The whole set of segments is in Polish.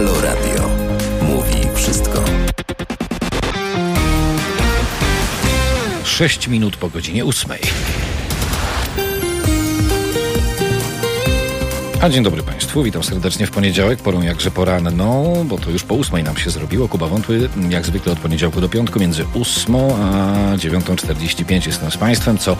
Halo Radio. Mówi wszystko. 6 minut po godzinie 8. A dzień dobry Państwu, witam serdecznie w poniedziałek, porą jakże poranną, bo to już po ósmej nam się zrobiło. Kuba Wątły, jak zwykle od poniedziałku do piątku, między ósmą a 9.45 jestem z Państwem, co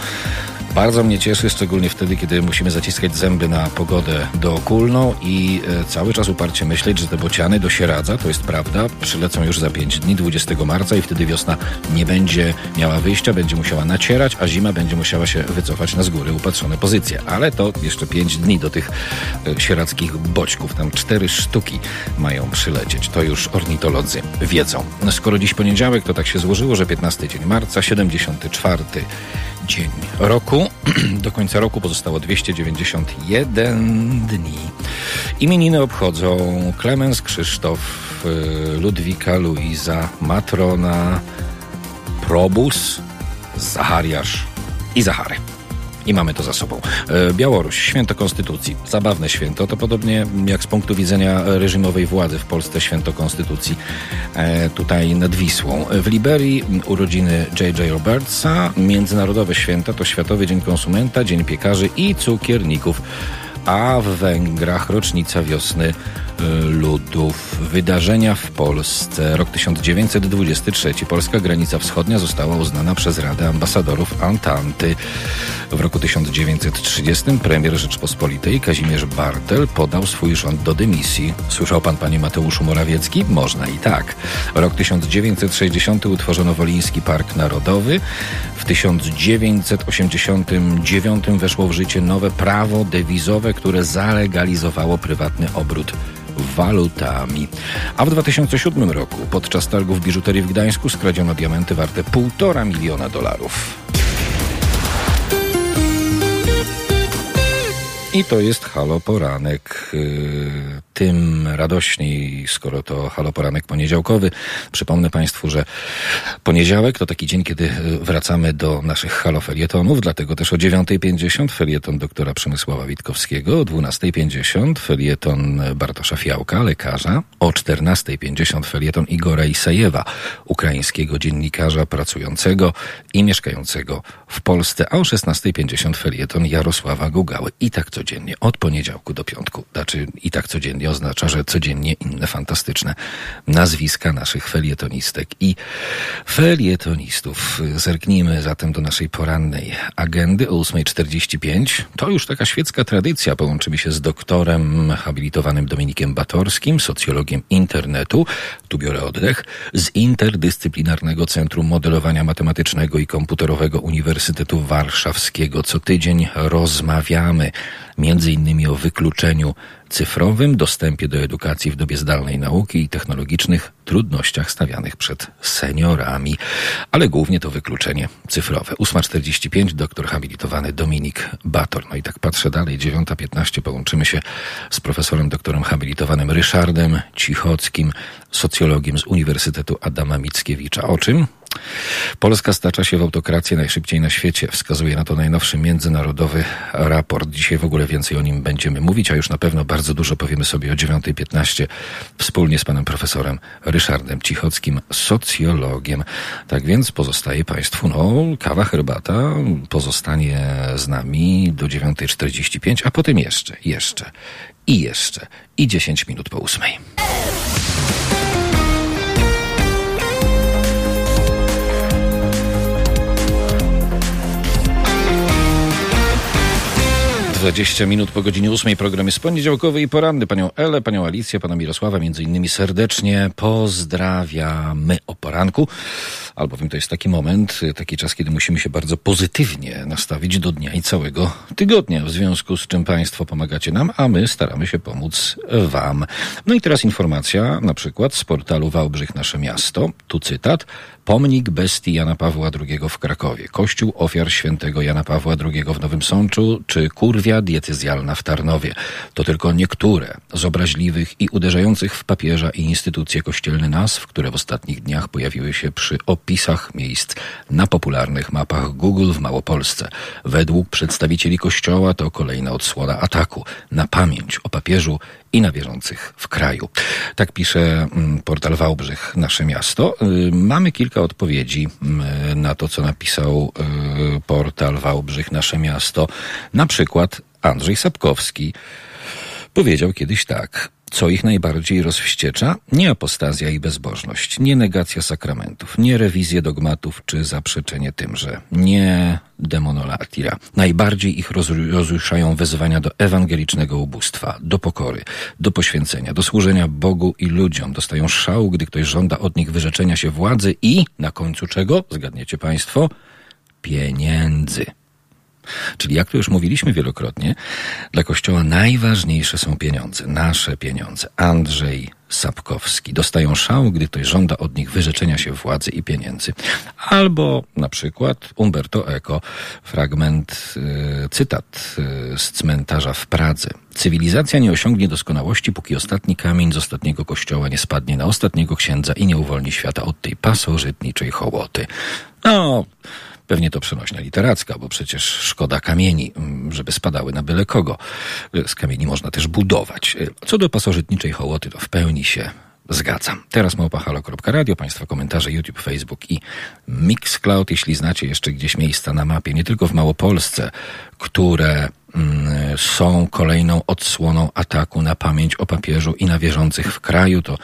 bardzo mnie cieszy, szczególnie wtedy, kiedy musimy zaciskać zęby na pogodę dookulną i e, cały czas uparcie myśleć, że te bociany do Sieradza, to jest prawda, przylecą już za 5 dni, 20 marca i wtedy wiosna nie będzie miała wyjścia, będzie musiała nacierać, a zima będzie musiała się wycofać na z góry upatrzone pozycje. Ale to jeszcze 5 dni do tych e, sieradzkich boćków, tam cztery sztuki mają przylecieć. To już ornitolodzy wiedzą. No, skoro dziś poniedziałek, to tak się złożyło, że 15 dzień marca, 74 dzień roku. Do końca roku pozostało 291 dni. Imieniny obchodzą Klemens, Krzysztof, y, Ludwika, Luiza, Matrona, Probus, Zachariasz i Zachary. I mamy to za sobą. E, Białoruś, święto Konstytucji. Zabawne święto. To podobnie jak z punktu widzenia reżimowej władzy w Polsce święto Konstytucji e, tutaj nad Wisłą. W Liberii urodziny J.J. Robertsa. Międzynarodowe święta to Światowy Dzień Konsumenta, Dzień Piekarzy i Cukierników. A w Węgrach rocznica wiosny ludów. Wydarzenia w Polsce. Rok 1923. Polska granica wschodnia została uznana przez Radę Ambasadorów Antanty. W roku 1930 premier Rzeczpospolitej Kazimierz Bartel podał swój rząd do dymisji. Słyszał pan, panie Mateuszu Morawiecki? Można i tak. Rok 1960 utworzono Woliński Park Narodowy. W 1989 weszło w życie nowe prawo dewizowe, które zalegalizowało prywatny obrót walutami. A w 2007 roku podczas targów biżuterii w Gdańsku skradziono diamenty warte 1,5 miliona dolarów. I to jest Halo Poranek. Tym radośniej, skoro to Halo Poranek poniedziałkowy. Przypomnę Państwu, że poniedziałek to taki dzień, kiedy wracamy do naszych Halo felietonów, dlatego też o 9.50 felieton doktora Przemysława Witkowskiego, o 12.50 felieton Bartosza Fiałka, lekarza, o 14.50 felieton Igora Isajewa, ukraińskiego dziennikarza pracującego i mieszkającego w Polsce, a o 16.50 felieton Jarosława Gugały. I tak codziennie, od poniedziałku do piątku. Znaczy i tak codziennie oznacza, że codziennie inne fantastyczne nazwiska naszych felietonistek i felietonistów. Zerknijmy zatem do naszej porannej agendy o 8.45. To już taka świecka tradycja. Połączymy się z doktorem habilitowanym Dominikiem Batorskim, socjologiem internetu, tu biorę oddech, z Interdyscyplinarnego Centrum Modelowania Matematycznego i Komputerowego Uniwersytetu Warszawskiego. Co tydzień rozmawiamy między innymi o wykluczeniu cyfrowym, dostępie do edukacji w dobie zdalnej nauki i technologicznych trudnościach stawianych przed seniorami, ale głównie to wykluczenie cyfrowe. 8.45, doktor habilitowany Dominik Bator. No i tak patrzę dalej, 9.15 połączymy się z profesorem doktorem habilitowanym Ryszardem Cichockim, socjologiem z Uniwersytetu Adama Mickiewicza. O czym? Polska stacza się w autokrację najszybciej na świecie. Wskazuje na to najnowszy międzynarodowy raport. Dzisiaj w ogóle więcej o nim będziemy mówić, a już na pewno bardzo dużo powiemy sobie o 9.15 wspólnie z panem profesorem Ryszardem Cichockim, socjologiem. Tak więc pozostaje państwu, no, kawa, herbata pozostanie z nami do 9.45, a potem jeszcze, jeszcze i jeszcze i 10 minut po ósmej. 20 minut po godzinie 8 program jest poniedziałkowy i poranny. Panią Elę, panią Alicję, pana Mirosława między innymi serdecznie pozdrawiamy o poranku. Albowiem to jest taki moment, taki czas, kiedy musimy się bardzo pozytywnie nastawić do dnia i całego tygodnia, w związku z czym państwo pomagacie nam, a my staramy się pomóc wam. No i teraz informacja na przykład z portalu Wałbrzych Nasze Miasto. Tu cytat. Pomnik bestii Jana Pawła II w Krakowie. Kościół ofiar świętego Jana Pawła II w Nowym Sączu, czy kurwie parafia diecezjalna w Tarnowie. To tylko niektóre z obraźliwych i uderzających w papieża i instytucje kościelne nazw, które w ostatnich dniach pojawiły się przy opisach miejsc na popularnych mapach Google w Małopolsce. Według przedstawicieli kościoła to kolejna odsłona ataku na pamięć o papieżu i na wierzących w kraju. Tak pisze mm, portal Wałbrzych, nasze miasto. Y, mamy kilka odpowiedzi mm, na to, co napisał y, portal Wałbrzych, nasze miasto. Na przykład Andrzej Sapkowski powiedział kiedyś tak. Co ich najbardziej rozwściecza? Nie apostazja i bezbożność, nie negacja sakramentów, nie rewizje dogmatów czy zaprzeczenie tymże, nie demonolatira. Najbardziej ich rozruszają wezwania do ewangelicznego ubóstwa, do pokory, do poświęcenia, do służenia Bogu i ludziom. Dostają szału, gdy ktoś żąda od nich wyrzeczenia się władzy i, na końcu czego, zgadniecie państwo, pieniędzy. Czyli jak to już mówiliśmy wielokrotnie, dla Kościoła najważniejsze są pieniądze, nasze pieniądze. Andrzej Sapkowski dostają szał, gdy ktoś żąda od nich wyrzeczenia się władzy i pieniędzy. Albo na przykład Umberto Eco, fragment, y, cytat y, z cmentarza w Pradze. Cywilizacja nie osiągnie doskonałości, póki ostatni kamień z ostatniego kościoła nie spadnie na ostatniego księdza i nie uwolni świata od tej pasożytniczej hołoty. No, Pewnie to przenośnia literacka, bo przecież szkoda kamieni, mm, żeby spadały na byle kogo. Z kamieni można też budować. Co do pasożytniczej hołoty, to w pełni się Zgadzam. Teraz małpahalo.radio, Państwa komentarze YouTube, Facebook i Mixcloud. Jeśli znacie jeszcze gdzieś miejsca na mapie, nie tylko w Małopolsce, które są kolejną odsłoną ataku na pamięć o papieżu i na wierzących w kraju, to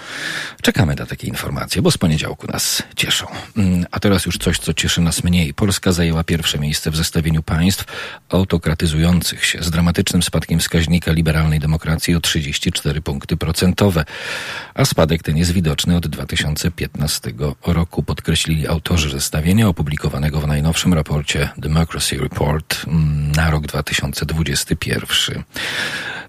czekamy na takie informacje, bo z poniedziałku nas cieszą. Mm, a teraz już coś, co cieszy nas mniej. Polska zajęła pierwsze miejsce w zestawieniu państw autokratyzujących się z dramatycznym spadkiem wskaźnika liberalnej demokracji o 34 punkty procentowe. A spadek ten jest widoczny od 2015 roku, podkreślili autorzy zestawienia opublikowanego w najnowszym raporcie Democracy Report mm, na rok 2020. 2021.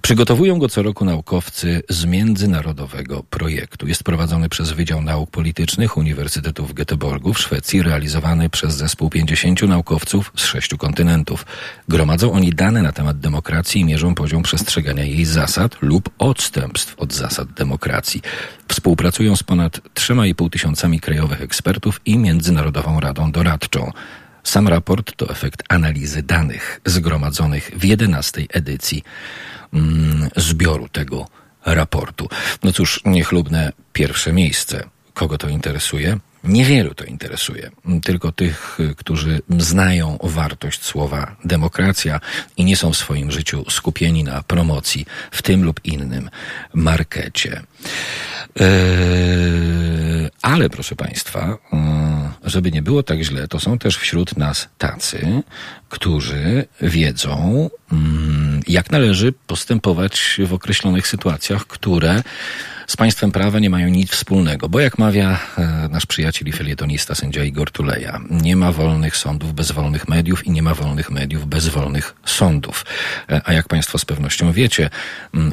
Przygotowują go co roku naukowcy z międzynarodowego projektu. Jest prowadzony przez Wydział Nauk Politycznych Uniwersytetu w Göteborgu w Szwecji, realizowany przez zespół 50 naukowców z sześciu kontynentów. Gromadzą oni dane na temat demokracji i mierzą poziom przestrzegania jej zasad lub odstępstw od zasad demokracji. Współpracują z ponad 3,5 tysiącami krajowych ekspertów i Międzynarodową Radą Doradczą. Sam raport to efekt analizy danych zgromadzonych w jedenastej edycji mm, zbioru tego raportu. No cóż, niechlubne pierwsze miejsce. Kogo to interesuje? Niewielu to interesuje, tylko tych, którzy znają wartość słowa demokracja i nie są w swoim życiu skupieni na promocji w tym lub innym markecie. Eee, ale proszę Państwa, mm, żeby nie było tak źle, to są też wśród nas tacy, którzy wiedzą, mm, jak należy postępować w określonych sytuacjach, które z państwem prawa nie mają nic wspólnego, bo jak mawia e, nasz przyjaciel i felietonista sędzia Igor Tuleja, nie ma wolnych sądów bez wolnych mediów i nie ma wolnych mediów bez wolnych sądów. E, a jak państwo z pewnością wiecie,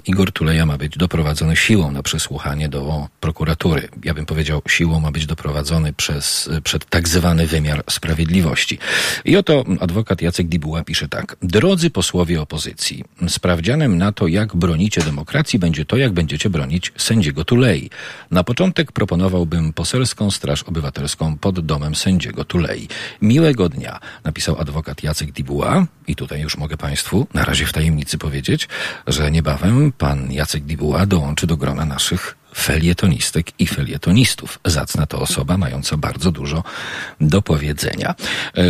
Igor Tuleja ma być doprowadzony siłą na przesłuchanie do prokuratury. Ja bym powiedział, siłą ma być doprowadzony przez, e, przed tak zwany wymiar sprawiedliwości. I oto adwokat Jacek Dibuła pisze tak. Drodzy posłowie opozycji, sprawdzianem na to, jak bronicie demokracji, będzie to, jak będziecie bronić sędziów sędziego Tulei. Na początek proponowałbym poselską straż obywatelską pod domem sędziego Tulei. Miłego dnia, napisał adwokat Jacek Dibuła. I tutaj już mogę Państwu na razie w tajemnicy powiedzieć, że niebawem pan Jacek Dibuła dołączy do grona naszych felietonistek i felietonistów. Zacna to osoba mająca bardzo dużo do powiedzenia. E,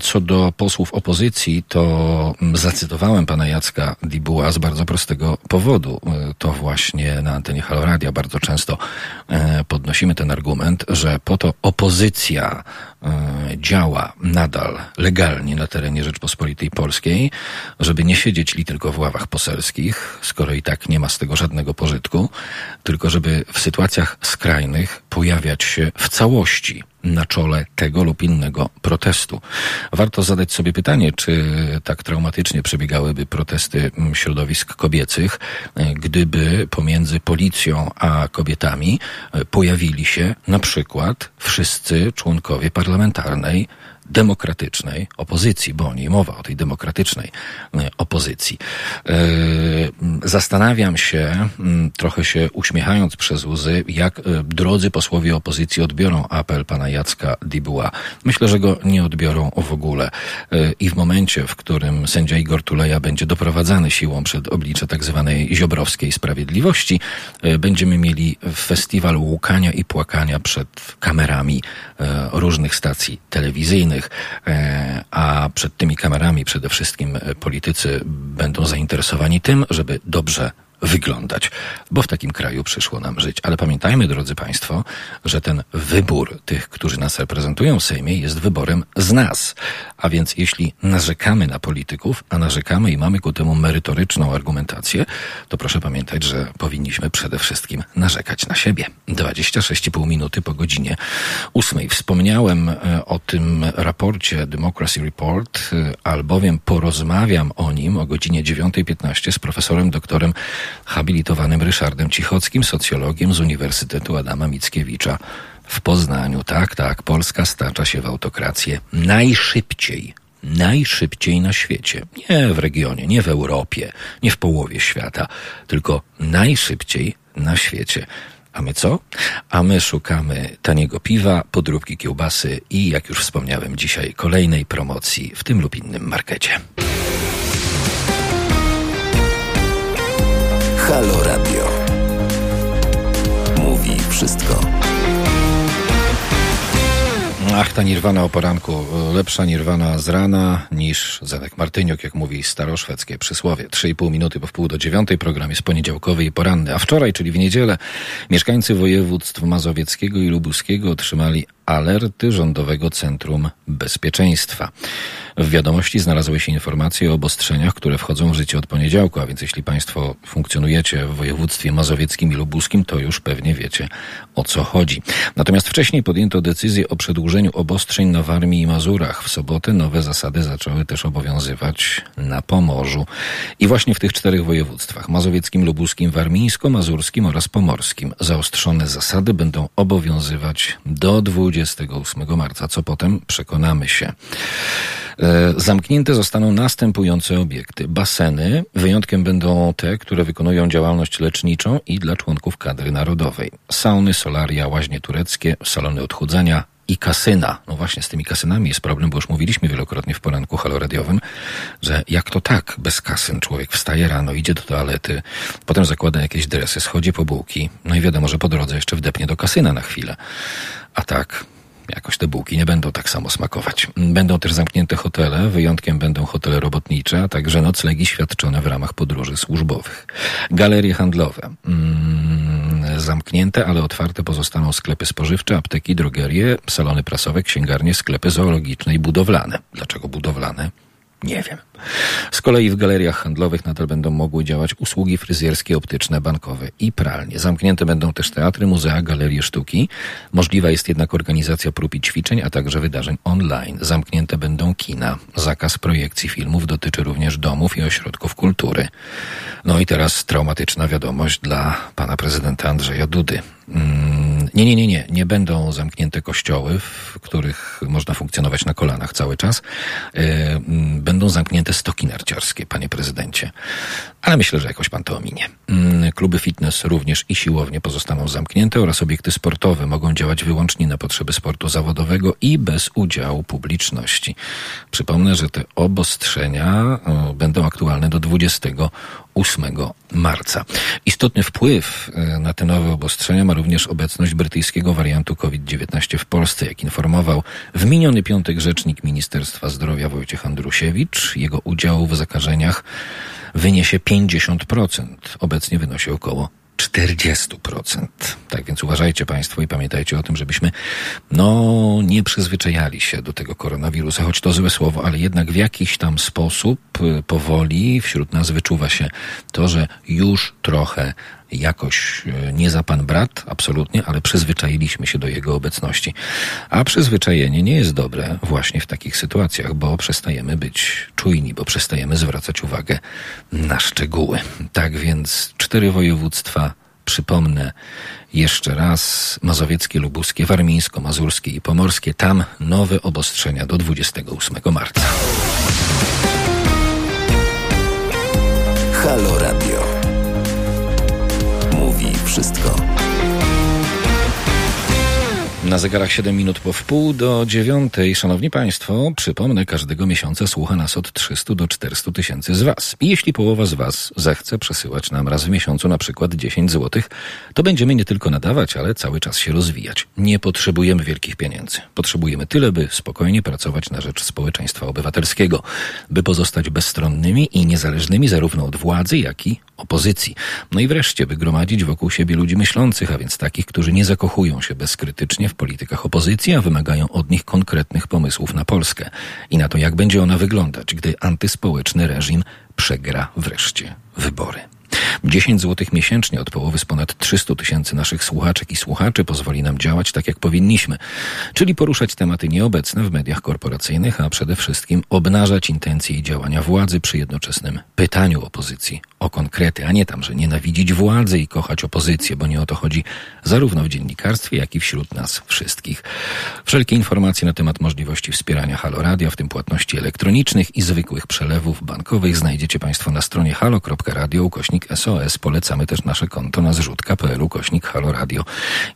co do posłów opozycji, to zacytowałem pana Jacka Dibuła z bardzo prostego powodu. E, to właśnie na antenie Haloradia bardzo często e, podnosimy ten argument, że po to opozycja działa nadal legalnie na terenie Rzeczpospolitej Polskiej, żeby nie siedzieć li tylko w ławach poselskich, skoro i tak nie ma z tego żadnego pożytku, tylko żeby w sytuacjach skrajnych pojawiać się w całości na czole tego lub innego protestu. Warto zadać sobie pytanie, czy tak traumatycznie przebiegałyby protesty mm, środowisk kobiecych, e, gdyby pomiędzy policją a kobietami e, pojawili się na przykład wszyscy członkowie parlamentarnej demokratycznej opozycji, bo nie mowa o tej demokratycznej e, opozycji. E, zastanawiam się, trochę się uśmiechając przez łzy, jak e, drodzy posłowie opozycji odbiorą apel pana Jacka Dibuła. Myślę, że go nie odbiorą w ogóle. I w momencie, w którym sędzia Igor Tuleja będzie doprowadzany siłą przed oblicze tak zwanej ziobrowskiej sprawiedliwości, będziemy mieli festiwal łukania i płakania przed kamerami różnych stacji telewizyjnych. E, a przed tymi kamerami przede wszystkim politycy będą zainteresowani tym, żeby dobrze wyglądać, bo w takim kraju przyszło nam żyć. Ale pamiętajmy, drodzy Państwo, że ten wybór tych, którzy nas reprezentują w Sejmie, jest wyborem z nas. A więc jeśli narzekamy na polityków, a narzekamy i mamy ku temu merytoryczną argumentację, to proszę pamiętać, że powinniśmy przede wszystkim narzekać na siebie. 26,5 minuty po godzinie ósmej. Wspomniałem e, o tym raporcie Democracy Report, e, albowiem porozmawiam o nim o godzinie 9.15 z profesorem doktorem habilitowanym Ryszardem Cichockim, socjologiem z Uniwersytetu Adama Mickiewicza w Poznaniu. Tak, tak, Polska stacza się w autokrację najszybciej. Najszybciej na świecie. Nie w regionie, nie w Europie, nie w połowie świata, tylko najszybciej na świecie. A my co? A my szukamy taniego piwa, podróbki kiełbasy i, jak już wspomniałem dzisiaj, kolejnej promocji w tym lub innym markecie. Halo Radio. Mówi wszystko. Ach, ta nirwana o poranku. Lepsza nirwana z rana niż Zenek Martyniuk, jak mówi staroszwedzkie przysłowie. 3,5 minuty po wpół do dziewiątej program jest poniedziałkowy i poranny. A wczoraj, czyli w niedzielę, mieszkańcy województw mazowieckiego i lubuskiego otrzymali alerty Rządowego Centrum Bezpieczeństwa. W wiadomości znalazły się informacje o obostrzeniach, które wchodzą w życie od poniedziałku, a więc jeśli Państwo funkcjonujecie w województwie mazowieckim i lubuskim, to już pewnie wiecie o co chodzi. Natomiast wcześniej podjęto decyzję o przedłużeniu obostrzeń na Warmii i Mazurach. W sobotę nowe zasady zaczęły też obowiązywać na Pomorzu. I właśnie w tych czterech województwach mazowieckim, lubuskim, warmińsko-mazurskim oraz pomorskim zaostrzone zasady będą obowiązywać do 28 marca, co potem przekonamy się. E, zamknięte zostaną następujące obiekty. Baseny, wyjątkiem będą te, które wykonują działalność leczniczą i dla członków kadry narodowej. Sauny, solaria, łaźnie tureckie, salony odchudzania, i kasyna. No właśnie z tymi kasynami jest problem, bo już mówiliśmy wielokrotnie w poranku haloradiowym, że jak to tak bez kasyn człowiek wstaje rano, idzie do toalety, potem zakłada jakieś dresy, schodzi po bułki, no i wiadomo, że po drodze jeszcze wdepnie do kasyna na chwilę. A tak, jakoś te bułki nie będą tak samo smakować. Będą też zamknięte hotele, wyjątkiem będą hotele robotnicze, a także noclegi świadczone w ramach podróży służbowych. Galerie handlowe. Mm, zamknięte, ale otwarte pozostaną sklepy spożywcze, apteki, drogerie, salony prasowe, księgarnie, sklepy zoologiczne i budowlane. Dlaczego budowlane? Nie wiem. Z kolei w galeriach handlowych nadal będą mogły działać usługi fryzjerskie, optyczne, bankowe i pralnie. Zamknięte będą też teatry, muzea, galerie sztuki. Możliwa jest jednak organizacja prób i ćwiczeń, a także wydarzeń online. Zamknięte będą kina. Zakaz projekcji filmów dotyczy również domów i ośrodków kultury. No i teraz traumatyczna wiadomość dla pana prezydenta Andrzeja Dudy. Mm, nie, nie, nie, nie. Nie będą zamknięte kościoły, w których można funkcjonować na kolanach cały czas. E, mm, będą zamknięte stoki narciarskie, panie prezydencie. Ale myślę, że jakoś pan to ominie. Mm, kluby fitness również i siłownie pozostaną zamknięte oraz obiekty sportowe mogą działać wyłącznie na potrzeby sportu zawodowego i bez udziału publiczności. Przypomnę, że te obostrzenia będą aktualne do 28 marca. Istotny wpływ e, na te nowe obostrzenia ma również obecność brytyjskiego wariantu COVID-19 w Polsce. Jak informował w miniony piątek rzecznik Ministerstwa Zdrowia Wojciech Andrusiewicz, jego udział w zakażeniach wyniesie 50%. Obecnie wynosi około 40%. Tak więc uważajcie Państwo i pamiętajcie o tym, żebyśmy no nie przyzwyczajali się do tego koronawirusa, choć to złe słowo, ale jednak w jakiś tam sposób y, powoli wśród nas wyczuwa się to, że już trochę jakoś e, nie za pan brat, absolutnie, ale przyzwyczailiśmy się do jego obecności. A przyzwyczajenie nie jest dobre właśnie w takich sytuacjach, bo przestajemy być czujni, bo przestajemy zwracać uwagę na szczegóły. Tak więc cztery województwa, przypomnę jeszcze raz, mazowieckie, lubuskie, warmińsko-mazurskie i pomorskie, tam nowe obostrzenia do 28 marca. Halo Radio. Wszystko. Na zegarach 7 minut po wpół do dziewiątej. Szanowni Państwo, przypomnę, każdego miesiąca słucha nas od 300 do 400 tysięcy z Was. I jeśli połowa z Was zechce przesyłać nam raz w miesiącu na przykład 10 złotych, to będziemy nie tylko nadawać, ale cały czas się rozwijać. Nie potrzebujemy wielkich pieniędzy. Potrzebujemy tyle, by spokojnie pracować na rzecz społeczeństwa obywatelskiego, by pozostać bezstronnymi i niezależnymi zarówno od władzy, jak i opozycji. No i wreszcie, by gromadzić wokół siebie ludzi myślących, a więc takich, którzy nie zakochują się bezkrytycznie w politykach opozycji, a wymagają od nich konkretnych pomysłów na Polskę i na to, jak będzie ona wyglądać, gdy antyspołeczny reżim przegra wreszcie wybory. 10 zł miesięcznie od połowy z ponad 300 tysięcy naszych słuchaczek i słuchaczy pozwoli nam działać tak, jak powinniśmy, czyli poruszać tematy nieobecne w mediach korporacyjnych, a przede wszystkim obnażać intencje i działania władzy przy jednoczesnym pytaniu opozycji o konkrety, a nie tam, że nienawidzić władzy i kochać opozycję, bo nie o to chodzi zarówno w dziennikarstwie, jak i wśród nas wszystkich. Wszelkie informacje na temat możliwości wspierania Halo Radio, w tym płatności elektronicznych i zwykłych przelewów bankowych znajdziecie Państwo na stronie halo.radio SOS. Polecamy też nasze konto na zrzutka.pl ukośnik Halo Radio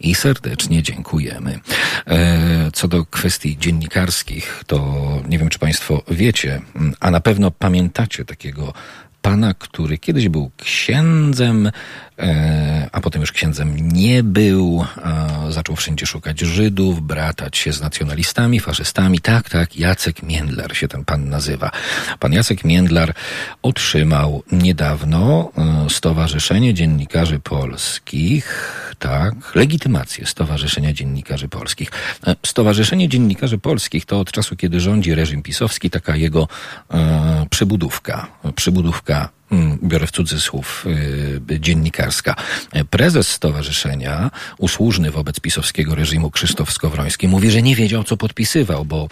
i serdecznie dziękujemy. E, co do kwestii dziennikarskich, to nie wiem, czy Państwo wiecie, a na pewno pamiętacie takiego pana, który kiedyś był księdzem, a potem już księdzem nie był, zaczął wszędzie szukać Żydów, bratać się z nacjonalistami, faszystami. Tak, tak, Jacek Międlar się ten pan nazywa. Pan Jacek Międlar otrzymał niedawno e, Stowarzyszenie Dziennikarzy Polskich, tak, legitymację Stowarzyszenia Dziennikarzy Polskich. E, Stowarzyszenie Dziennikarzy Polskich to od czasu, kiedy rządzi reżim pisowski, taka jego e, przybudówka, przybudówka biorę w cudzysłów, y, dziennikarska. Prezes stowarzyszenia, usłużny wobec pisowskiego reżimu Krzysztof Skowroński, mówi, że nie wiedział, co podpisywał, bo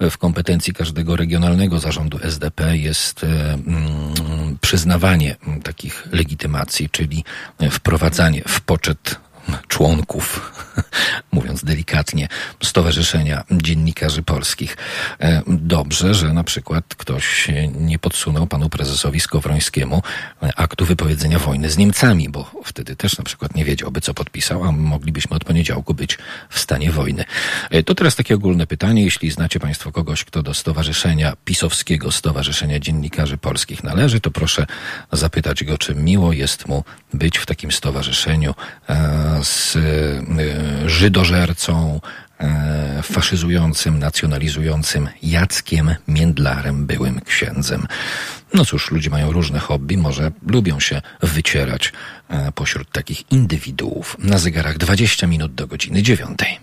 w kompetencji każdego regionalnego zarządu SDP jest y, mm, przyznawanie takich legitymacji, czyli wprowadzanie w poczet członków, mówiąc delikatnie, Stowarzyszenia Dziennikarzy Polskich. E, dobrze, że na przykład ktoś nie podsunął panu prezesowi Skowrońskiemu aktu wypowiedzenia wojny z Niemcami, bo wtedy też na przykład nie wiedziałby, co podpisał, a moglibyśmy od poniedziałku być w stanie wojny. E, to teraz takie ogólne pytanie. Jeśli znacie państwo kogoś, kto do Stowarzyszenia Pisowskiego Stowarzyszenia Dziennikarzy Polskich należy, to proszę zapytać go, czy miło jest mu być w takim stowarzyszeniu e, z e, żydożercą, e, faszyzującym, nacjonalizującym Jackiem Międlarem, byłym księdzem. No cóż, ludzie mają różne hobby, może lubią się wycierać e, pośród takich indywiduów. Na zegarach 20 minut do godziny dziewiątej.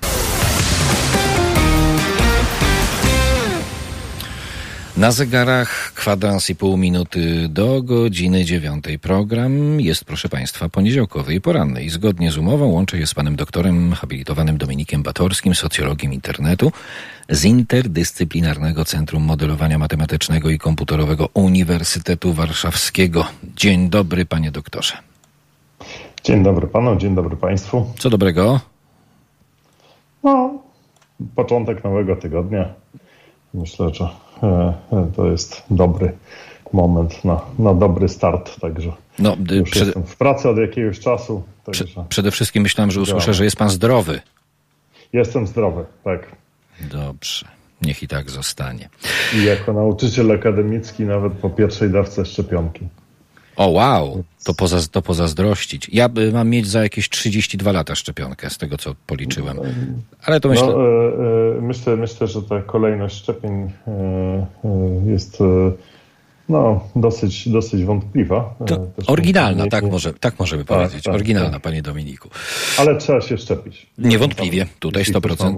Na zegarach kwadrans i pół minuty do godziny dziewiątej. Program jest, proszę Państwa, poniedziałkowy i poranny. I zgodnie z umową łączę się z panem doktorem habilitowanym Dominikiem Batorskim, socjologiem internetu z Interdyscyplinarnego Centrum Modelowania Matematycznego i Komputerowego Uniwersytetu Warszawskiego. Dzień dobry, panie doktorze. Dzień dobry panu, dzień dobry państwu. Co dobrego? No, początek nowego tygodnia. Myślę, że to jest dobry moment na, na dobry start, także no, już przed... jestem w pracy od jakiegoś czasu. Także... Przede wszystkim myślałem, że usłyszę, że jest pan zdrowy. Jestem zdrowy, tak. Dobrze. Niech i tak zostanie. I jako nauczyciel akademicki nawet po pierwszej dawce szczepionki. O wow, to, poza, to pozazdrościć. Ja mam mieć za jakieś 32 lata szczepionkę, z tego co policzyłem. Ale to myślę... No, e, e, myślę, myślę, że ta kolejność szczepień e, jest no, dosyć, dosyć wątpliwa. To oryginalna, tak, może, tak możemy tak, powiedzieć. Tak, oryginalna, tak. panie Dominiku. Ale trzeba się szczepić. Niewątpliwie, tutaj 100%,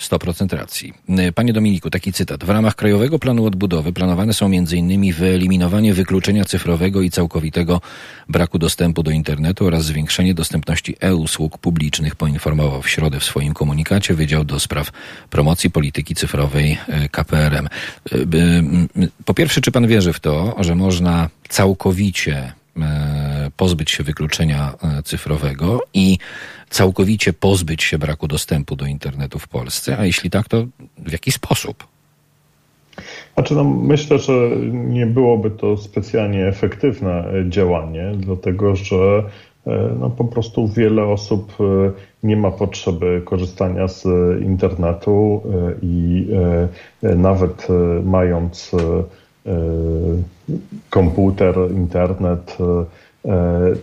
100% racji. Panie Dominiku, taki cytat. W ramach Krajowego Planu Odbudowy planowane są m.in. wyeliminowanie wykluczenia cyfrowego i całkowitego braku dostępu do internetu oraz zwiększenie dostępności e-usług publicznych, poinformował w środę w swoim komunikacie Wydział do Spraw Promocji Polityki Cyfrowej e, KPRM. E, po pierwsze, czy pan wierzy w to, że można całkowicie e, pozbyć się wykluczenia e, cyfrowego i całkowicie pozbyć się braku dostępu do internetu w Polsce? A jeśli tak, to w jaki sposób? Znaczy, no, myślę, że nie byłoby to specjalnie efektywne działanie, dlatego że e, no, po prostu wiele osób nie ma potrzeby korzystania z internetu i nawet mając E, komputer, internet, e,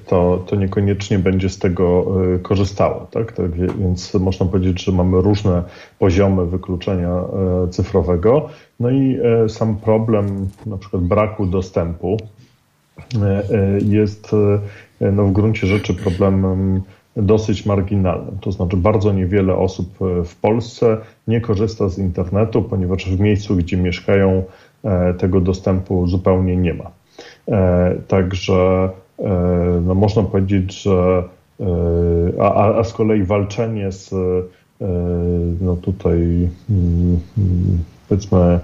to, to niekoniecznie będzie z tego e, korzystało. Tak? tak? Więc można powiedzieć, że mamy różne poziomy wykluczenia cyfrowego. No i sam problem na przykład braku dostępu jest no, w gruncie rzeczy problemem dosyć marginalnym. To znaczy bardzo niewiele osób w Polsce nie korzysta z internetu, ponieważ w miejscu, gdzie mieszkają, E, tego dostępu zupełnie nie ma. E, także e, no można powiedzieć, że a, a z kolei walczenie z no tutaj mm, powiedzmy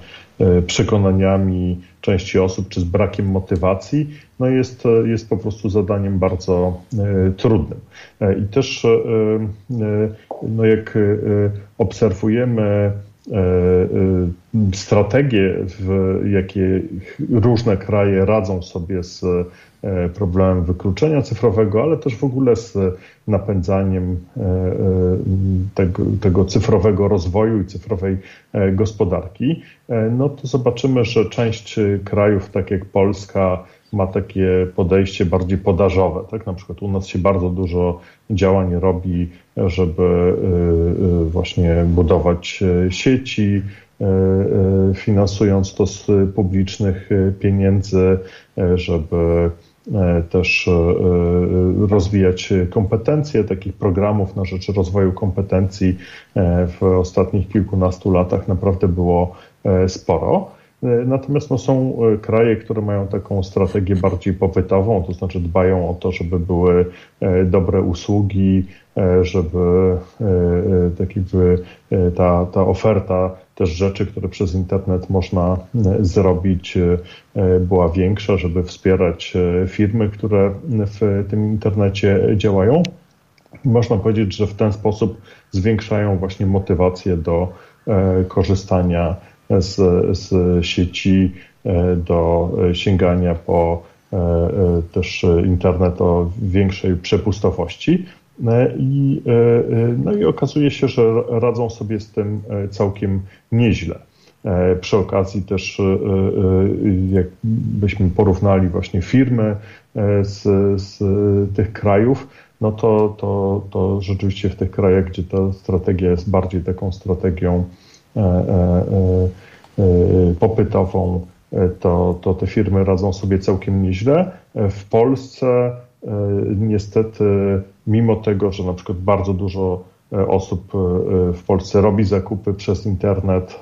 przekonaniami części osób, czy z brakiem motywacji, no jest, jest po prostu zadaniem bardzo trudnym. I też no jak obserwujemy E, e, strategie, w jakie różne kraje radzą sobie z e, problemem wykluczenia cyfrowego, ale też w ogóle z napędzaniem tego, tego cyfrowego rozwoju i cyfrowej gospodarki, no to zobaczymy, że część krajów, tak jak Polska, ma takie podejście bardziej podażowe. Tak? Na przykład u nas się bardzo dużo działań robi, żeby y, y, właśnie budować y, sieci, finansując to z publicznych pieniędzy, żeby też rozwijać kompetencje, takich programów na rzecz rozwoju kompetencji w ostatnich kilkunastu latach naprawdę było sporo. E, natomiast no, są e, kraje, które mają taką strategię bardziej popytową, to znaczy dbają o to, żeby były e, dobre usługi, żeby tak ta, ta oferta też rzeczy, które przez internet można zrobić, była większa, żeby wspierać firmy, które w tym internecie działają. Można powiedzieć, że w ten sposób zwiększają właśnie motywację do korzystania z, z sieci e, do sięgania po e, e, też internet o większej przepustowości. I, no i okazuje się, że radzą sobie z tym całkiem nieźle. Przy okazji też, jakbyśmy porównali właśnie firmy z, z tych krajów, no to, to, to rzeczywiście w tych krajach, gdzie ta strategia jest bardziej taką strategią popytową, to, to te firmy radzą sobie całkiem nieźle. W Polsce niestety, mimo tego, że na przykład bardzo dużo osób w Polsce robi zakupy przez internet,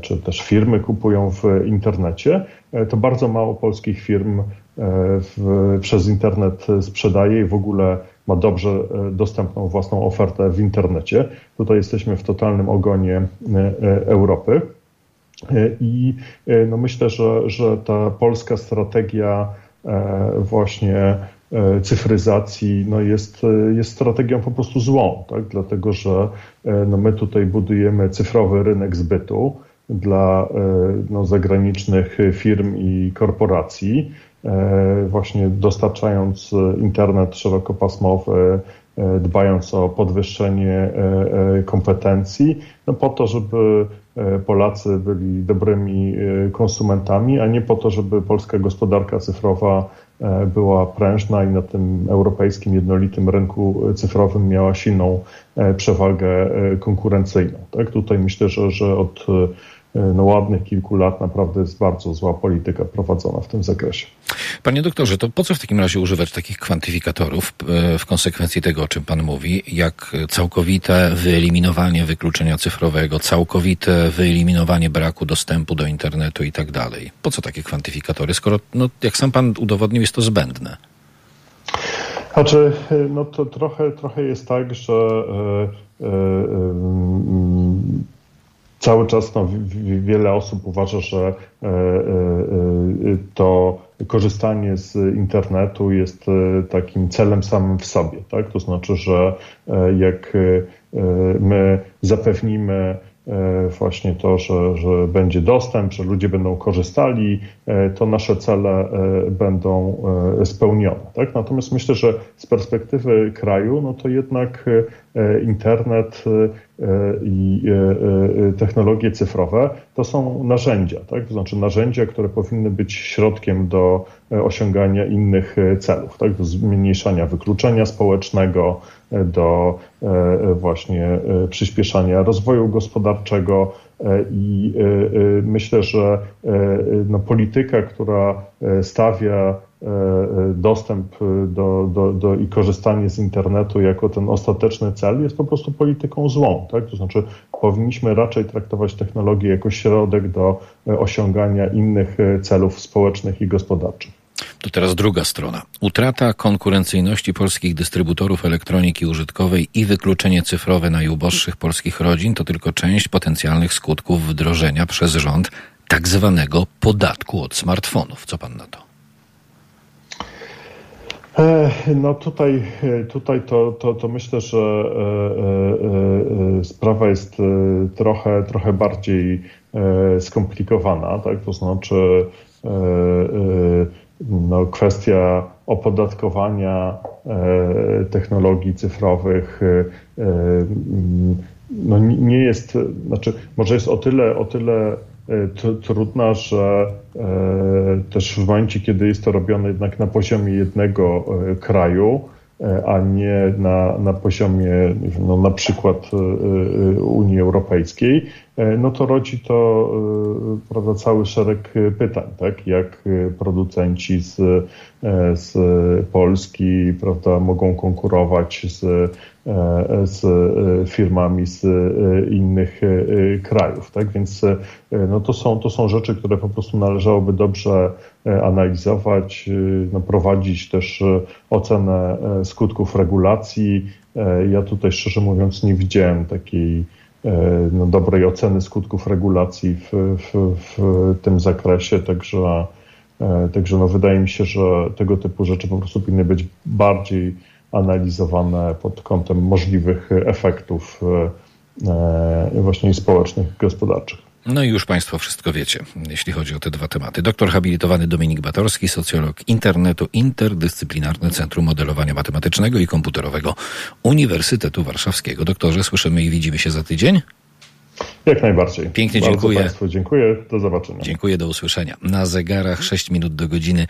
czy też firmy kupują w internecie, to bardzo mało polskich firm w, przez internet sprzedaje i w ogóle ma dobrze e, dostępną własną ofertę w internecie. Tutaj jesteśmy w totalnym ogonie e, e, Europy. I no myślę, że, że ta polska strategia właśnie cyfryzacji no jest, jest strategią po prostu złą, tak? dlatego że no my tutaj budujemy cyfrowy rynek zbytu dla no, zagranicznych firm i korporacji. E, właśnie dostarczając internet szerokopasmowy, e, dbając o podwyższenie e, kompetencji, no po to, żeby Polacy byli dobrymi konsumentami, a nie po to, żeby polska gospodarka cyfrowa była prężna i na tym europejskim jednolitym rynku cyfrowym miała silną przewagę konkurencyjną. Tak? Tutaj myślę, że, że od no, ładnych kilku lat naprawdę jest bardzo zła polityka prowadzona w tym zakresie. Panie doktorze, to po co w takim razie używać takich kwantyfikatorów w konsekwencji tego, o czym pan mówi, jak całkowite wyeliminowanie wykluczenia cyfrowego, całkowite wyeliminowanie braku dostępu do internetu i tak dalej? Po co takie kwantyfikatory, skoro, no, jak sam pan udowodnił, jest to zbędne? Znaczy, no to trochę, trochę jest tak, że e, e, cały czas no, wiele osób uważa, że e, to korzystanie z internetu jest takim celem samym w sobie. Tak? To znaczy, że jak my zapewnimy E, właśnie to, że, że będzie dostęp, że ludzie będą korzystali, e, to nasze cele e, będą spełnione. Tak? Natomiast myślę, że z perspektywy kraju, no to jednak internet i technologie cyfrowe to są narzędzia, tak? to znaczy narzędzia, które powinny być środkiem do osiągania innych celów, tak? do zmniejszania wykluczenia społecznego, do właśnie przyspieszania rozwoju gospodarczego. I myślę, że no, polityka, która stawia dostęp do, do, do i korzystanie z internetu jako ten ostateczny cel jest po prostu polityką złą. Tak? To znaczy powinniśmy raczej traktować technologię jako środek do osiągania innych celów społecznych i gospodarczych. To teraz druga strona. Utrata konkurencyjności polskich dystrybutorów elektroniki użytkowej i wykluczenie cyfrowe najuboższych polskich rodzin to tylko część potencjalnych skutków wdrożenia przez rząd tak zwanego podatku od smartfonów. Co pan na to? E, no tutaj, e, tutaj to, to, to myślę, że e, sprawa jest trochę, trochę bardziej skomplikowana, tak? To znaczy no, kwestia opodatkowania e, technologii cyfrowych e, e, no, nie jest, znaczy może jest o tyle, o tyle trudna, że też w momencie, kiedy jest to robione jednak na poziomie jednego kraju, a nie na, na poziomie no, na przykład Unii Europejskiej, E, no to rodzi to e, prawda, cały szereg pytań, tak? Jak producenci z, e, z Polski prawda, mogą konkurować z, z firmami z innych krajów. Tak? Więc no to, są, to są rzeczy, które po prostu należałoby dobrze analizować, no, prowadzić też ocenę skutków regulacji. Ja tutaj szczerze mówiąc nie widziałem takiej E, no, dobrej oceny skutków regulacji w, w, w tym zakresie, także, e, także no, wydaje mi się, że tego typu rzeczy po prostu powinny być bardziej analizowane pod kątem możliwych efektów e, właśnie społecznych i gospodarczych. No i już Państwo wszystko wiecie, jeśli chodzi o te dwa tematy. Doktor habilitowany Dominik Batorski, socjolog internetu, Interdyscyplinarne Centrum Modelowania Matematycznego i Komputerowego Uniwersytetu Warszawskiego. Doktorze, słyszymy i widzimy się za tydzień? Jak najbardziej. Pięknie Bardzo dziękuję. Państwu dziękuję. Do zobaczenia. Dziękuję, do usłyszenia. Na zegarach 6 minut do godziny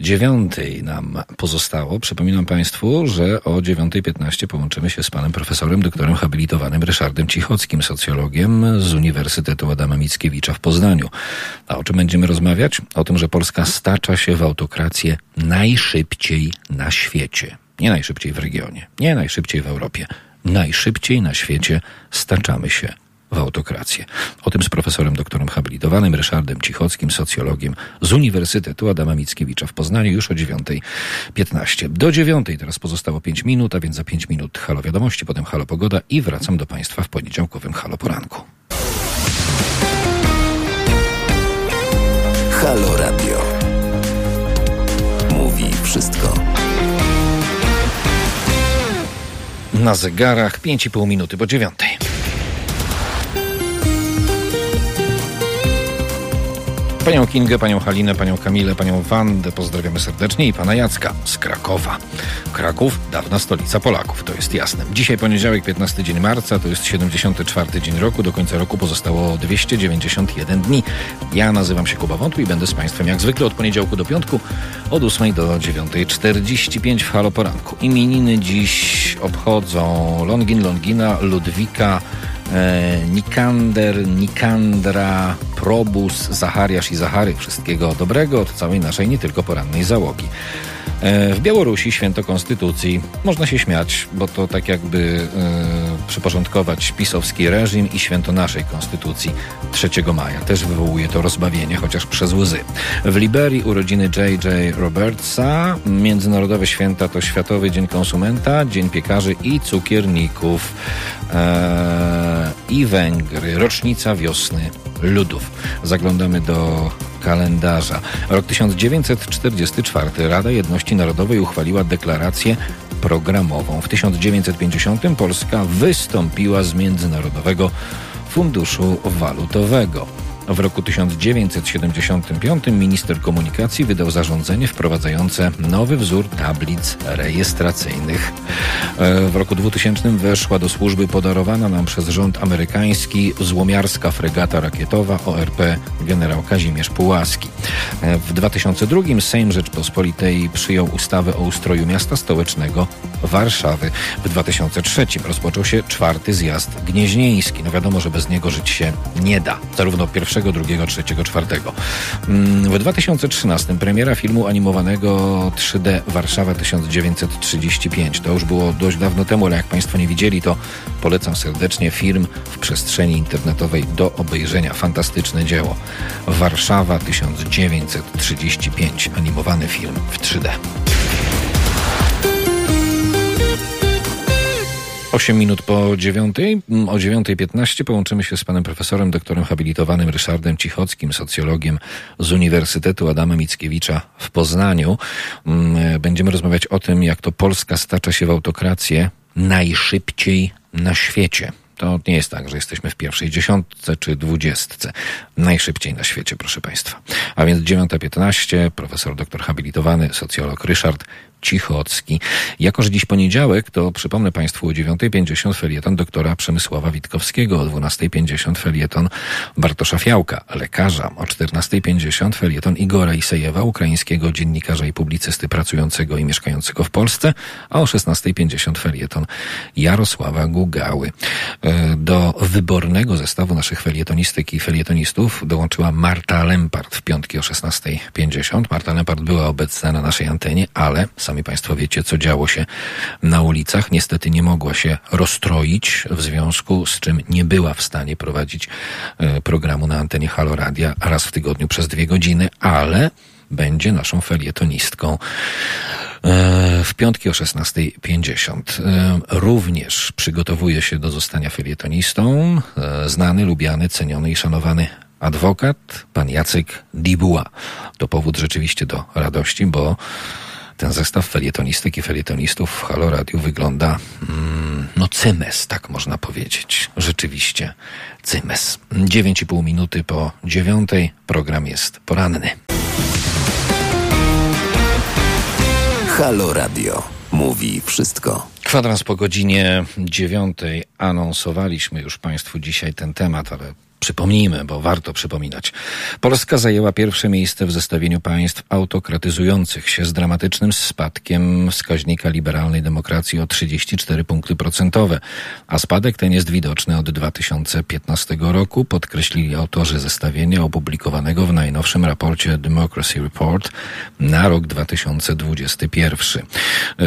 9 nam pozostało. Przypominam Państwu, że o 9.15 połączymy się z panem profesorem, doktorem habilitowanym Ryszardem Cichockim, socjologiem z Uniwersytetu Adama Mickiewicza w Poznaniu. A o czym będziemy rozmawiać? O tym, że Polska stacza się w autokrację najszybciej na świecie. Nie najszybciej w regionie, nie najszybciej w Europie. Najszybciej na świecie staczamy się w autokrację. O tym z profesorem doktorem habilitowanym Ryszardem Cichockim, socjologiem z Uniwersytetu Adama Mickiewicza w Poznaniu już o 9.15. Do 9.00 teraz pozostało 5 minut, a więc za 5 minut Halo Wiadomości, potem Halo Pogoda i wracam do Państwa w poniedziałkowym Halo Poranku. Halo Radio. Mówi wszystko. Na zegarach 5,5 minuty po dziewiątej. Panią Kingę, panią Halinę, panią Kamilę, panią Wandę pozdrawiamy serdecznie i pana Jacka z Krakowa. Kraków, dawna stolica Polaków, to jest jasne. Dzisiaj poniedziałek, 15 dzień marca, to jest 74 dzień roku. Do końca roku pozostało 291 dni. Ja nazywam się Kuba Wątły i będę z państwem jak zwykle od poniedziałku do piątku od 8 do 9.45 w Halo Poranku. Imieniny dziś obchodzą Longin, Longina, Ludwika, Nikander, Nikandra, Probus, Zachariasz i Zachary. Wszystkiego dobrego od całej naszej, nie tylko porannej załogi. E, w Białorusi święto Konstytucji. Można się śmiać, bo to tak jakby e, przyporządkować pisowski reżim i święto naszej Konstytucji 3 maja. Też wywołuje to rozbawienie, chociaż przez łzy. W Liberii urodziny J.J. Robertsa. Międzynarodowe święta to Światowy Dzień Konsumenta, Dzień Piekarzy i Cukierników. E, I Węgry. Rocznica wiosny ludów. Zaglądamy do kalendarza. Rok 1944 Rada Jedności Narodowej uchwaliła deklarację programową. W 1950 Polska wystąpiła z Międzynarodowego Funduszu Walutowego. W roku 1975 minister komunikacji wydał zarządzenie wprowadzające nowy wzór tablic rejestracyjnych. E, w roku 2000 weszła do służby podarowana nam przez rząd amerykański złomiarska fregata rakietowa ORP generał Kazimierz Pułaski. E, w 2002 Sejm Rzeczpospolitej przyjął ustawę o ustroju miasta stołecznego Warszawy. W 2003 rozpoczął się czwarty zjazd gnieźnieński. No wiadomo, że bez niego żyć się nie da. Zarówno pierwszego, drugiego, trzeciego, czwartego. W 2013 premiera filmu animowanego 3D Warszawa 1935. To już było dość dawno temu, ale jak Państwo nie widzieli, to polecam serdecznie film w przestrzeni internetowej do obejrzenia. Fantastyczne dzieło. Warszawa 1935. Animowany film w 3D. 8 minut po dziewiątej. Mm, o 9.15 połączymy się z panem profesorem, doktorem habilitowanym Ryszardem Cichockim, socjologiem z Uniwersytetu Adama Mickiewicza w Poznaniu. Mm, będziemy rozmawiać o tym, jak to Polska stacza się w autokrację najszybciej na świecie. To nie jest tak, że jesteśmy w pierwszej dziesiątce czy dwudziestce. Najszybciej na świecie, proszę Państwa. A więc 9.15, profesor doktor habilitowany, socjolog Ryszard Cichocki. Jako, że dziś poniedziałek, to przypomnę Państwu o 9.50 felieton doktora Przemysława Witkowskiego, o 12.50 felieton Bartosza Fiałka, lekarza, o 14.50 felieton Igora Isejewa, ukraińskiego dziennikarza i publicysty pracującego i mieszkającego w Polsce, a o 16.50 felieton Jarosława Gugały. E, do wybornego zestawu naszych felietonistek i felietonistów dołączyła Marta Lempart w piątki o 16.50. Marta Lempart była obecna na naszej antenie, ale Sami Państwo wiecie, co działo się na ulicach. Niestety nie mogła się rozstroić, w związku z czym nie była w stanie prowadzić e, programu na antenie Halo Radia raz w tygodniu przez dwie godziny, ale będzie naszą felietonistką e, w piątki o 16.50. E, również przygotowuje się do zostania felietonistą znany, lubiany, ceniony i szanowany adwokat, pan Jacek Dibuła. To powód rzeczywiście do radości, bo ten zestaw felietonistek i felietonistów w Halo Radio wygląda, mm, no cymes, tak można powiedzieć. Rzeczywiście cymes. 9,5 minuty po dziewiątej. Program jest poranny. Halo Radio. Mówi wszystko. Kwadrans po godzinie dziewiątej anonsowaliśmy już Państwu dzisiaj ten temat, ale Przypomnijmy, bo warto przypominać. Polska zajęła pierwsze miejsce w zestawieniu państw autokratyzujących się z dramatycznym spadkiem wskaźnika liberalnej demokracji o 34 punkty procentowe, a spadek ten jest widoczny od 2015 roku, podkreślili autorzy zestawienia opublikowanego w najnowszym raporcie Democracy Report na rok 2021.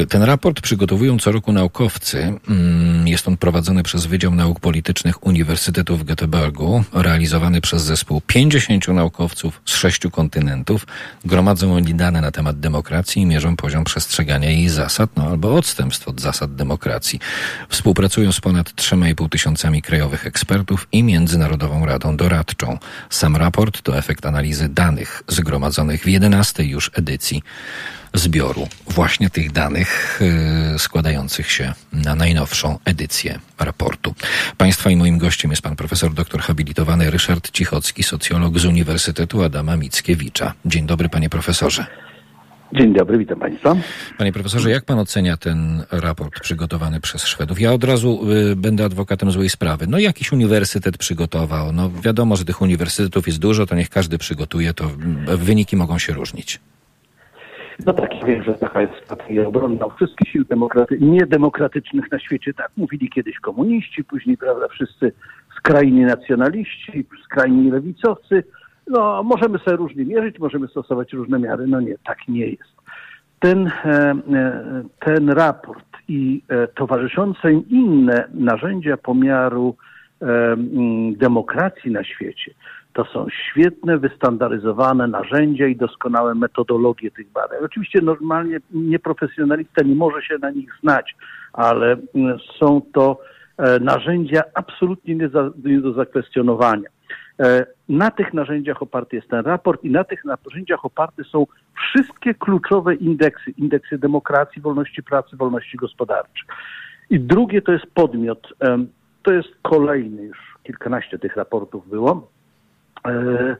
Ten raport przygotowują co roku naukowcy. Mm, jest on prowadzony przez Wydział Nauk Politycznych Uniwersytetu w Göteborgu realizowany przez zespół 50 naukowców z sześciu kontynentów. Gromadzą oni dane na temat demokracji i mierzą poziom przestrzegania jej zasad, no albo odstępstw od zasad demokracji. Współpracują z ponad 3,5 tysiącami krajowych ekspertów i Międzynarodową Radą Doradczą. Sam raport to efekt analizy danych zgromadzonych w 11 już edycji zbioru właśnie tych danych yy, składających się na najnowszą edycję raportu. Państwa i moim gościem jest pan profesor doktor habilitowany Ryszard Cichocki, socjolog z Uniwersytetu Adama Mickiewicza. Dzień dobry panie profesorze. Dzień dobry, witam Państwa. Panie profesorze, jak pan ocenia ten raport przygotowany przez Szwedów? Ja od razu y, będę adwokatem złej sprawy. No jakiś uniwersytet przygotował. No wiadomo, że tych uniwersytetów jest dużo, to niech każdy przygotuje, to y, wyniki mogą się różnić. No tak, ja wiem, że taka jest strategia obronna wszystkich sił demokraty niedemokratycznych na świecie. Tak mówili kiedyś komuniści, później, prawda, wszyscy skrajni nacjonaliści, skrajni lewicowcy. No, możemy sobie różnie mierzyć, możemy stosować różne miary. No nie, tak nie jest. Ten, e, e, ten raport i e, towarzyszące im inne narzędzia pomiaru demokracji na świecie to są świetne, wystandaryzowane narzędzia i doskonałe metodologie tych badań. Oczywiście normalnie nieprofesjonalista nie może się na nich znać, ale są to narzędzia absolutnie nie, za, nie do zakwestionowania. E, na tych narzędziach oparty jest ten raport i na tych narzędziach oparte są wszystkie kluczowe indeksy, indeksy demokracji, wolności pracy, wolności gospodarczej. I drugie to jest podmiot. E, to jest kolejny, już kilkanaście tych raportów było. E,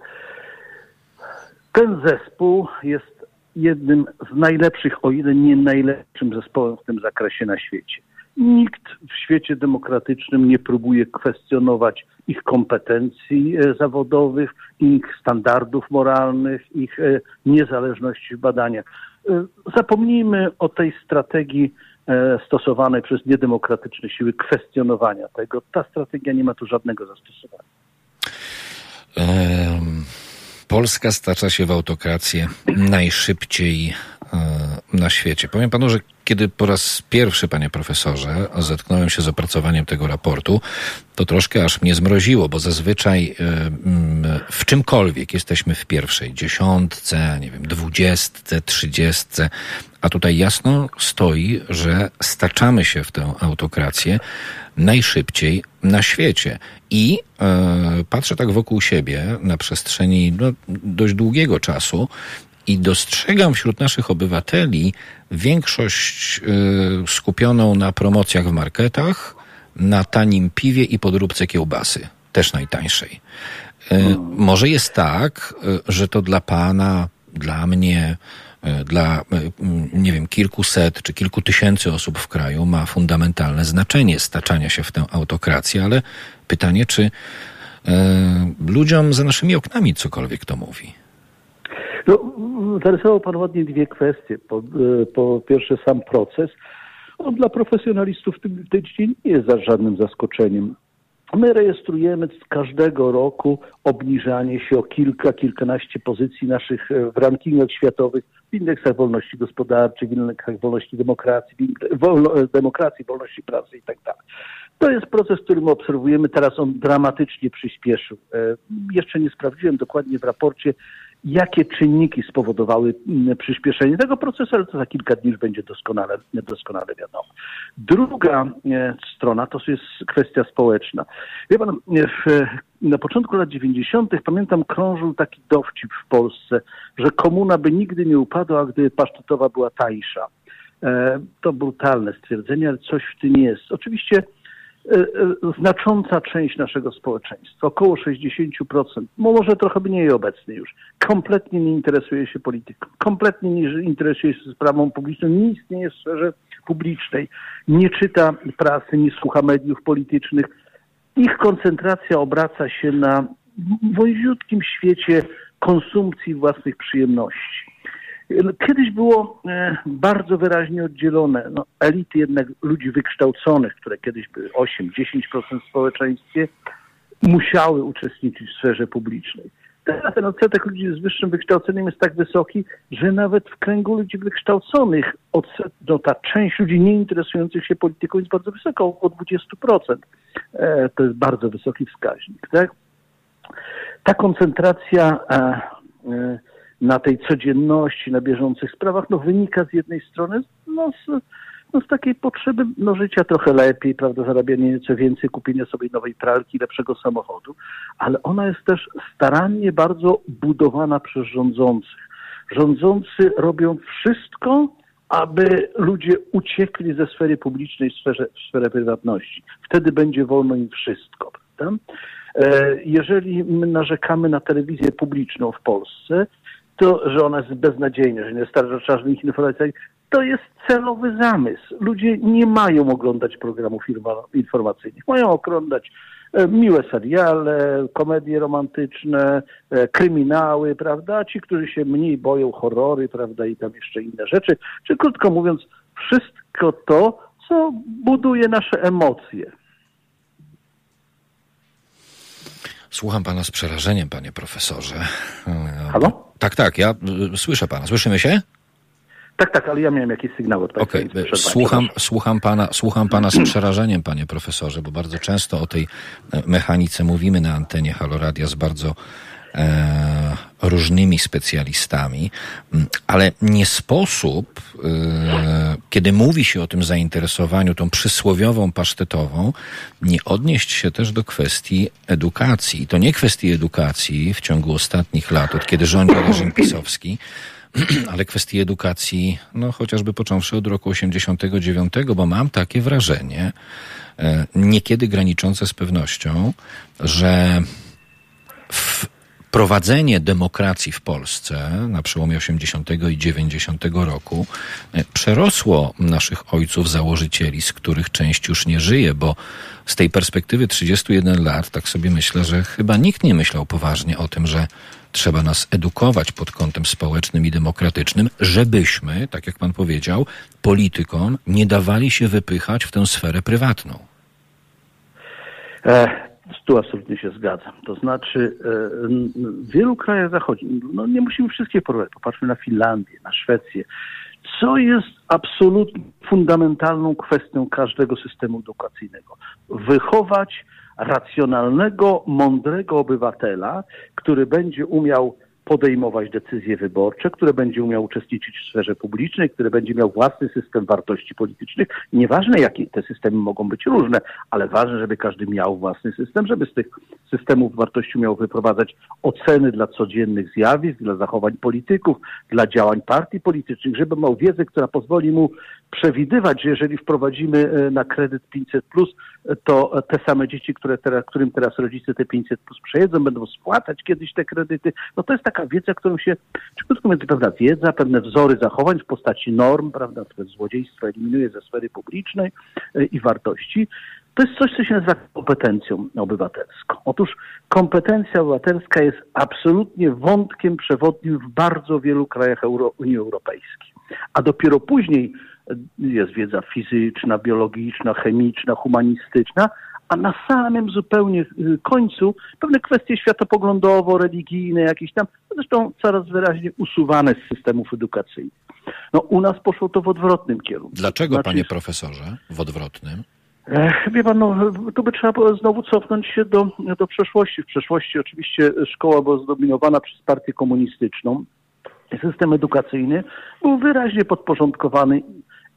ten zespół jest jednym z najlepszych, o ile nie najlepszym zespołem w tym zakresie na świecie. Nikt w świecie demokratycznym nie próbuje kwestionować ich kompetencji e, zawodowych, ich standardów moralnych, ich e, niezależności w badaniach. Zapomnijmy o tej strategii stosowanej przez niedemokratyczne siły kwestionowania tego. Ta strategia nie ma tu żadnego zastosowania. Polska stacza się w autokrację najszybciej na świecie. Powiem panu, że kiedy po raz pierwszy, panie profesorze, zetknąłem się z opracowaniem tego raportu, to troszkę aż mnie zmroziło, bo zazwyczaj w czymkolwiek jesteśmy w pierwszej dziesiątce, nie wiem, dwudziestce, trzydziestce, a tutaj jasno stoi, że staczamy się w tę autokrację najszybciej na świecie. I e, patrzę tak wokół siebie na przestrzeni no, dość długiego czasu i dostrzegam wśród naszych obywateli większość y, skupioną na promocjach w marketach, na tanim piwie i podróbce kiełbasy, też najtańszej. Y, może jest tak, y, że to dla pana, dla mnie, dla, nie wiem, kilkuset czy kilku tysięcy osób w kraju ma fundamentalne znaczenie staczania się w tę autokrację, ale pytanie, czy ludziom za naszymi oknami cokolwiek to mówi? No, zarysował Pan ładnie dwie kwestie. Po, e, po pierwsze sam proces. On dla profesjonalistów w tym dziedzinie nie jest żadnym zaskoczeniem. My rejestrujemy każdego roku obniżanie się o kilka, kilkanaście pozycji naszych e, w rankingach światowych, w indeksach wolności gospodarczej, w indeksach wolności demokracji, wolno, e, demokracji, wolności pracy i tak. To jest proces, który my obserwujemy. Teraz on dramatycznie przyspieszył. Jeszcze nie sprawdziłem dokładnie w raporcie, jakie czynniki spowodowały mm, przyspieszenie tego procesu, ale to za kilka dni już będzie doskonale, doskonale wiadomo. Druga e, strona to jest kwestia społeczna. Wie pan, w, na początku lat 90. pamiętam krążył taki dowcip w Polsce, że komuna by nigdy nie upadła, gdyby pasztetowa była tańsza. E, to brutalne stwierdzenie, ale coś w tym jest. Oczywiście E, e, znacząca część naszego społeczeństwa, około 60%, może trochę mniej obecny już, kompletnie nie interesuje się polityką, kompletnie nie interesuje się sprawą publiczną, nie istnieje w sferze publicznej, nie czyta prasy, nie słucha mediów politycznych. Ich koncentracja obraca się na wąziutkim świecie konsumpcji własnych przyjemności. Kiedyś było e, bardzo wyraźnie oddzielone. No, elity jednak ludzi wykształconych, które kiedyś były 8-10% w społeczeństwie, musiały uczestniczyć w sferze publicznej. Teraz ten odsetek ludzi z wyższym wykształceniem jest tak wysoki, że nawet w kręgu ludzi wykształconych odset, no, ta część ludzi nie interesujących się polityką jest bardzo wysoka, około 20%. E, to jest bardzo wysoki wskaźnik. Tak? Ta koncentracja e, e, na tej codzienności, na bieżących sprawach, no wynika z jednej strony no, z, no, z takiej potrzeby no, życia trochę lepiej, prawda, zarabiania nieco więcej, kupienia sobie nowej pralki, lepszego samochodu, ale ona jest też starannie bardzo budowana przez rządzących. Rządzący robią wszystko, aby ludzie uciekli ze sfery publicznej w sferę, w sferę prywatności. Wtedy będzie wolno im wszystko. Prawda? E, jeżeli my narzekamy na telewizję publiczną w Polsce, to, że ona jest beznadziejna, że nie dostarcza żadnych informacji, to jest celowy zamysł. Ludzie nie mają oglądać programów informacyjnych, mają oglądać E, miłe seriale, komedie romantyczne, e, kryminały, prawda? Ci, którzy się mniej boją horrory, prawda? I tam jeszcze inne rzeczy. Czy krótko mówiąc, wszystko to, co buduje nasze emocje. Słucham pana z przerażeniem, panie profesorze. Halo? Tak, tak, ja y, słyszę pana. Słyszymy się? Tak, tak, ale ja miałem jakieś sygnały. Okej, okay. słucham, słucham, pana, słucham pana z przerażeniem, panie profesorze, bo bardzo często o tej e, mechanice mówimy na antenie Haloradia z bardzo różnymi specjalistami, ale nie sposób, e, kiedy mówi się o tym zainteresowaniu, tą przysłowiową pasztetową, nie odnieść się też do kwestii edukacji. I to nie kwestii edukacji w ciągu ostatnich lat, od kiedy rządzi reżim pisowski, ale kwestii edukacji, no chociażby począwszy od roku 89, bo mam takie wrażenie, e, niekiedy graniczące z pewnością, że wprowadzenie demokracji w Polsce na przełomie 80 i 90 roku e, przerosło naszych ojców założycieli, z których część już nie żyje, bo z tej perspektywy 31 lat, tak sobie myślę, że chyba nikt nie myślał poważnie o tym, że trzeba nas edukować pod kątem społecznym i demokratycznym, żebyśmy, tak jak pan powiedział, politykom nie dawali się wypychać w tę sferę prywatną. Tu absolutnie się zgadzam. To znaczy, e, w wielu krajach zachodnich, no nie musimy wszystkie porównać, popatrzmy na Finlandię, na Szwecję, co jest absolutnie fundamentalną kwestią każdego systemu edukacyjnego. Wychować racjonalnego, mądrego obywatela, który będzie umiał podejmować decyzje wyborcze, które będzie umiał uczestniczyć w sferze publicznej, które będzie miał własny system wartości politycznych. Nieważne, jakie te systemy mogą być różne, ale ważne, żeby każdy miał własny system, żeby z tych systemów wartości miał wyprowadzać oceny dla codziennych zjawisk, dla zachowań polityków, dla działań partii politycznych, żeby miał wiedzę, która pozwoli mu przewidywać, że jeżeli wprowadzimy e, na kredyt 500+, to te same dzieci, które teraz, którym teraz rodzice te 500 plus przejedzą, będą spłacać kiedyś te kredyty. No to jest taka wiedza, którą się, czy krótko mówiąc, pewna wiedza, pewne wzory zachowań w postaci norm, prawda, które złodziejstwo eliminuje ze sfery publicznej e, i wartości. To jest coś, co się nazywa kompetencją obywatelską. Otóż kompetencja obywatelska jest absolutnie wątkiem przewodnim w bardzo wielu krajach Euro Unii Europejskiej. A dopiero później jest wiedza fizyczna, biologiczna, chemiczna, humanistyczna, a na samym zupełnie y, końcu pewne kwestie światopoglądowo-religijne jakieś tam, zresztą coraz wyraźniej usuwane z systemów edukacyjnych. No u nas poszło to w odwrotnym kierunku. Dlaczego, znaczy, panie profesorze, w odwrotnym? Wie pan, no, tu by trzeba znowu cofnąć się do, do przeszłości. W przeszłości oczywiście szkoła była zdominowana przez partię komunistyczną. System edukacyjny był wyraźnie podporządkowany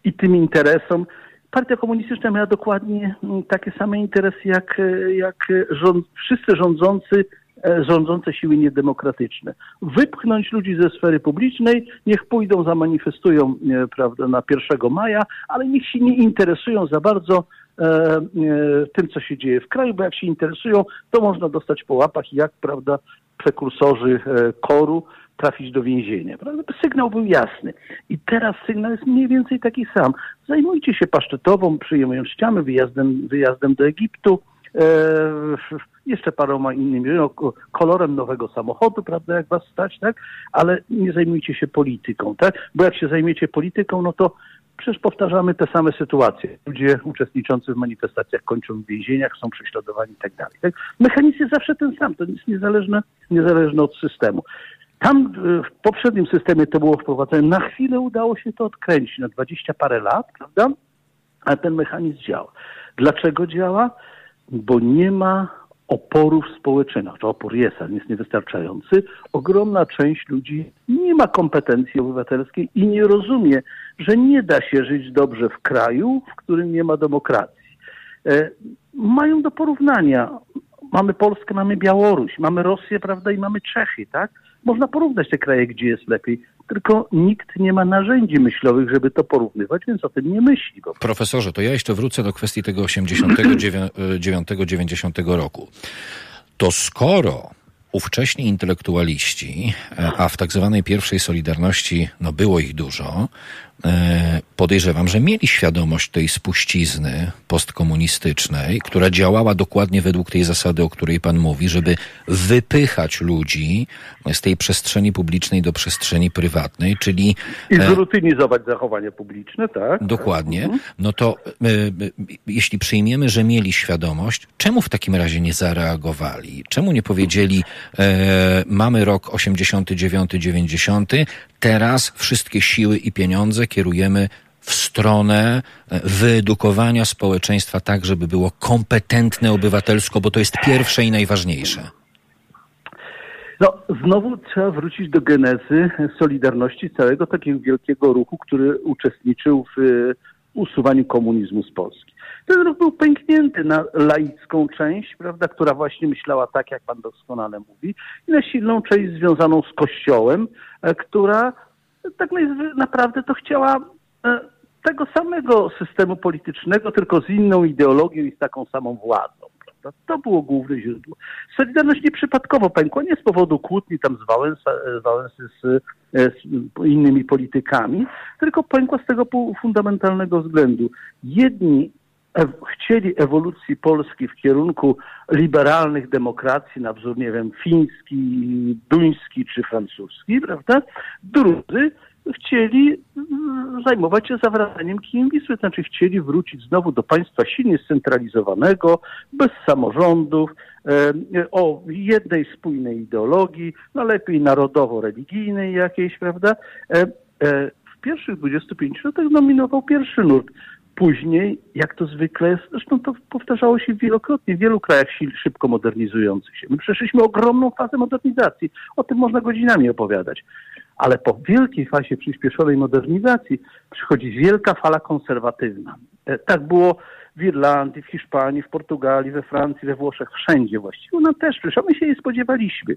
i tym interesom. Partia komunistyczna miała dokładnie mm, takie same interesy jak, jak rząd, wszyscy rządzący, e, rządzące siły niedemokratyczne. Wypchnąć ludzi ze sfery publicznej, niech pójdą, zamanifestują e, prawda, na 1 maja, ale niech się nie interesują za bardzo e, e, tym, co się dzieje w kraju, bo jak się interesują, to można dostać po łapach, jak prawda, prekursorzy e, koru trafić do więzienia. Prawda? Sygnał był jasny. I teraz sygnał jest mniej więcej taki sam. Zajmujcie się pasztetową przyjemnościami, wyjazdem, wyjazdem do Egiptu, e, jeszcze paroma innymi, no, kolorem nowego samochodu, prawda, jak was stać, tak? Ale nie zajmujcie się polityką, tak? Bo jak się zajmiecie polityką, no to przecież powtarzamy te same sytuacje. Ludzie uczestniczący w manifestacjach kończą w więzieniach, są prześladowani i tak dalej. Tak? Mechanizm jest zawsze ten sam, to jest niezależne, niezależne od systemu. Tam e, w poprzednim systemie to było wprowadzone. Na chwilę udało się to odkręcić, na dwadzieścia parę lat, prawda? Ale ten mechanizm działa. Dlaczego działa? Bo nie ma oporów społecznych. Czy opór jest, ale jest niewystarczający. Ogromna część ludzi nie ma kompetencji obywatelskiej i nie rozumie, że nie da się żyć dobrze w kraju, w którym nie ma demokracji. E, mają do porównania. Mamy Polskę, mamy Białoruś, mamy Rosję, prawda, i mamy Czechy, tak? Można porównać te kraje, gdzie jest lepiej, tylko nikt nie ma narzędzi myślowych, żeby to porównywać, więc o tym nie myśli. Bo... Profesorze, to ja jeszcze wrócę do kwestii tego 89-90 roku. To skoro ówcześni intelektualiści, e, a w tak zwanej pierwszej Solidarności no było ich dużo, E, podejrzewam, że mieli świadomość tej spuścizny postkomunistycznej, która działała dokładnie według tej zasady, o której Pan mówi, żeby wypychać ludzi z tej przestrzeni publicznej do przestrzeni prywatnej, czyli. I e, zrutynizować zachowania publiczne, tak? Dokładnie. Mhm. No to jeśli przyjmiemy, że mieli świadomość, czemu w takim razie nie zareagowali? Czemu nie powiedzieli, e, mamy rok 89-90, teraz wszystkie siły i pieniądze kierujemy w stronę e, wyedukowania społeczeństwa tak, żeby było kompetentne obywatelsko, bo to jest pierwsze i najważniejsze. No, znowu trzeba wrócić do genezy Solidarności, całego takiego wielkiego ruchu, który uczestniczył w e, usuwaniu komunizmu z Polski. Ten ruch był pęknięty na laicką część, prawda, która właśnie myślała tak, jak pan doskonale mówi, i na silną część związaną z Kościołem, e, która tak naprawdę to chciała e, tego samego systemu politycznego, tylko z inną ideologią i z taką samą władzą. Prawda? To było główne źródło. Solidarność nieprzypadkowo pękła, nie z powodu kłótni tam z Wałęsa, e, Wałęsy z, z innymi politykami, tylko pękła z tego fundamentalnego względu. Jedni chcieli ewolucji Polski w kierunku liberalnych demokracji na wzór, nie wiem, fiński, duński czy francuski, prawda? Drudzy chcieli mm, zajmować się zawracaniem kijem Wisły, znaczy chcieli wrócić znowu do państwa silnie scentralizowanego, bez samorządów, o jednej spójnej ideologii, no lepiej narodowo-religijnej jakiejś, prawda? E, w pierwszych 25 latach nominował pierwszy nurt. Później, jak to zwykle zresztą to powtarzało się wielokrotnie w wielu krajach szybko modernizujących się. My przeszliśmy ogromną fazę modernizacji. O tym można godzinami opowiadać. Ale po wielkiej fazie przyspieszonej modernizacji przychodzi wielka fala konserwatywna. E, tak było w Irlandii, w Hiszpanii, w Portugalii, we Francji, we Włoszech, wszędzie właściwie. Ona też przyszła. My się jej spodziewaliśmy.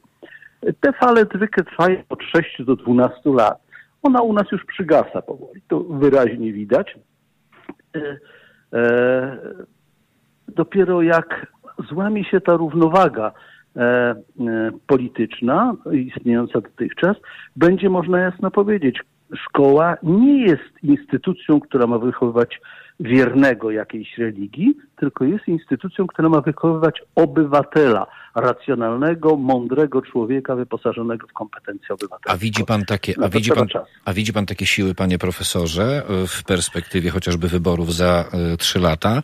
E, te fale zwykle trwają od 6 do 12 lat. Ona u nas już przygasa powoli. To wyraźnie widać. E, e, dopiero jak złamie się ta równowaga e, polityczna istniejąca dotychczas, będzie można jasno powiedzieć, szkoła nie jest instytucją, która ma wychowywać wiernego jakiejś religii, tylko jest instytucją, która ma wychowywać obywatela, racjonalnego, mądrego człowieka wyposażonego w kompetencje obywatelskie. A widzi pan takie, a widzi pan, a widzi pan takie siły, panie profesorze, w perspektywie chociażby wyborów za y, trzy lata?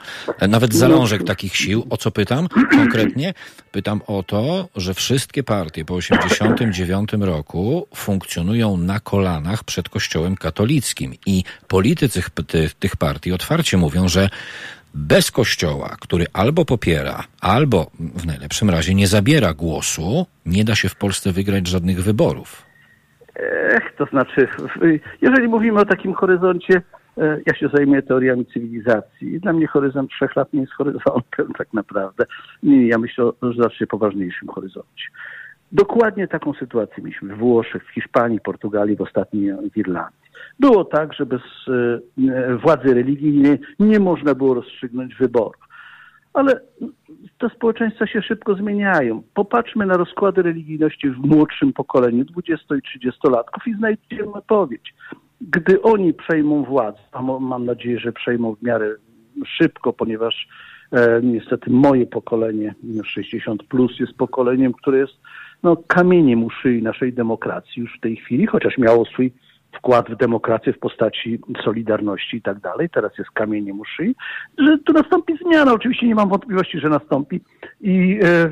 Nawet zalążek takich sił. O co pytam konkretnie? Pytam o to, że wszystkie partie po 89 roku funkcjonują na kolanach przed Kościołem katolickim i politycy tych, tych partii otwarcie mówią, że bez Kościoła, który albo popiera, albo w najlepszym razie nie zabiera głosu, nie da się w Polsce wygrać żadnych wyborów. Ech, to znaczy, jeżeli mówimy o takim horyzoncie, e, ja się zajmuję teoriami cywilizacji. Dla mnie horyzont trzech lat nie jest horyzontem tak naprawdę. Ja myślę o znacznie poważniejszym horyzoncie. Dokładnie taką sytuację mieliśmy w Włoszech, w Hiszpanii, Portugalii, w ostatniej w Irlandii. Było tak, że bez e, władzy religijnej nie można było rozstrzygnąć wyborów. Ale te społeczeństwa się szybko zmieniają. Popatrzmy na rozkłady religijności w młodszym pokoleniu 20 i 30-latków i znajdziemy odpowiedź. Gdy oni przejmą władzę, a mam nadzieję, że przejmą w miarę szybko, ponieważ e, niestety moje pokolenie 60 plus jest pokoleniem, które jest no, kamieniem u szyi naszej demokracji już w tej chwili, chociaż miało swój wkład w demokrację w postaci Solidarności i tak dalej, teraz jest kamieniem u szyi, że tu nastąpi zmiana. Oczywiście nie mam wątpliwości, że nastąpi i e, e,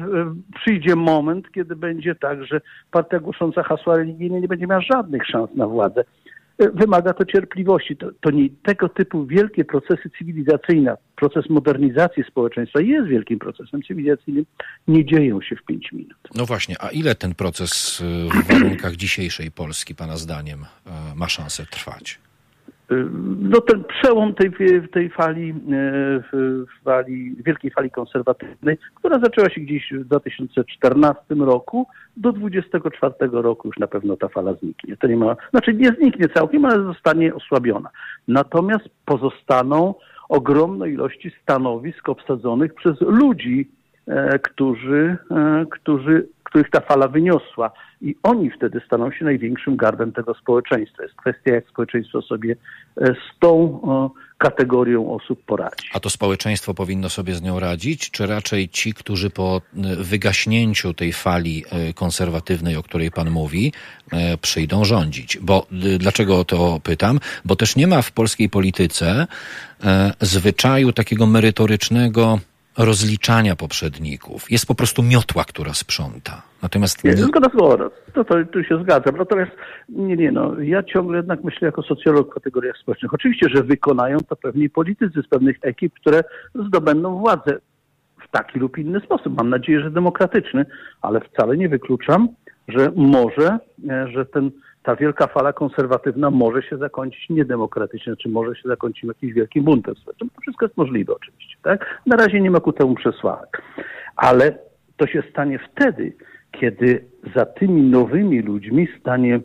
przyjdzie moment, kiedy będzie tak, że partia głosząca hasła religijne nie będzie miała żadnych szans na władzę. Wymaga to cierpliwości. To, to nie tego typu wielkie procesy cywilizacyjne, proces modernizacji społeczeństwa jest wielkim procesem cywilizacyjnym, nie dzieją się w pięć minut. No właśnie, a ile ten proces e, w warunkach dzisiejszej Polski, Pana zdaniem, e, ma szansę trwać? No ten przełom tej, tej fali, e, fali, wielkiej fali konserwatywnej, która zaczęła się gdzieś w 2014 roku, do 2024 roku już na pewno ta fala zniknie. To nie ma, znaczy nie zniknie całkiem, ale zostanie osłabiona. Natomiast pozostaną ogromne ilości stanowisk obsadzonych przez ludzi, e, którzy, e, którzy których ta fala wyniosła. I oni wtedy staną się największym gardem tego społeczeństwa. Jest kwestia, jak społeczeństwo sobie e, z tą kategorią osób poradzi. A to społeczeństwo powinno sobie z nią radzić, czy raczej ci, którzy po wygaśnięciu tej fali konserwatywnej, o której pan mówi, przyjdą rządzić? Bo dlaczego o to pytam? Bo też nie ma w polskiej polityce zwyczaju takiego merytorycznego rozliczania poprzedników. Jest po prostu miotła, która sprząta. Natomiast... Nie, zgoda, zgoda. To, to, tu się zgadzam. Natomiast nie, nie, no, ja ciągle jednak myślę jako socjolog w kategoriach społecznych. Oczywiście, że wykonają to pewni politycy z pewnych ekip, które zdobędą władzę w taki lub inny sposób. Mam nadzieję, że demokratyczny, ale wcale nie wykluczam, że może, e, że ten ta wielka fala konserwatywna może się zakończyć niedemokratycznie, czy może się zakończyć jakimś wielkim buntem społecznym. To wszystko jest możliwe oczywiście. Tak? Na razie nie ma ku temu przesłanek. Ale to się stanie wtedy, kiedy za tymi nowymi ludźmi stanie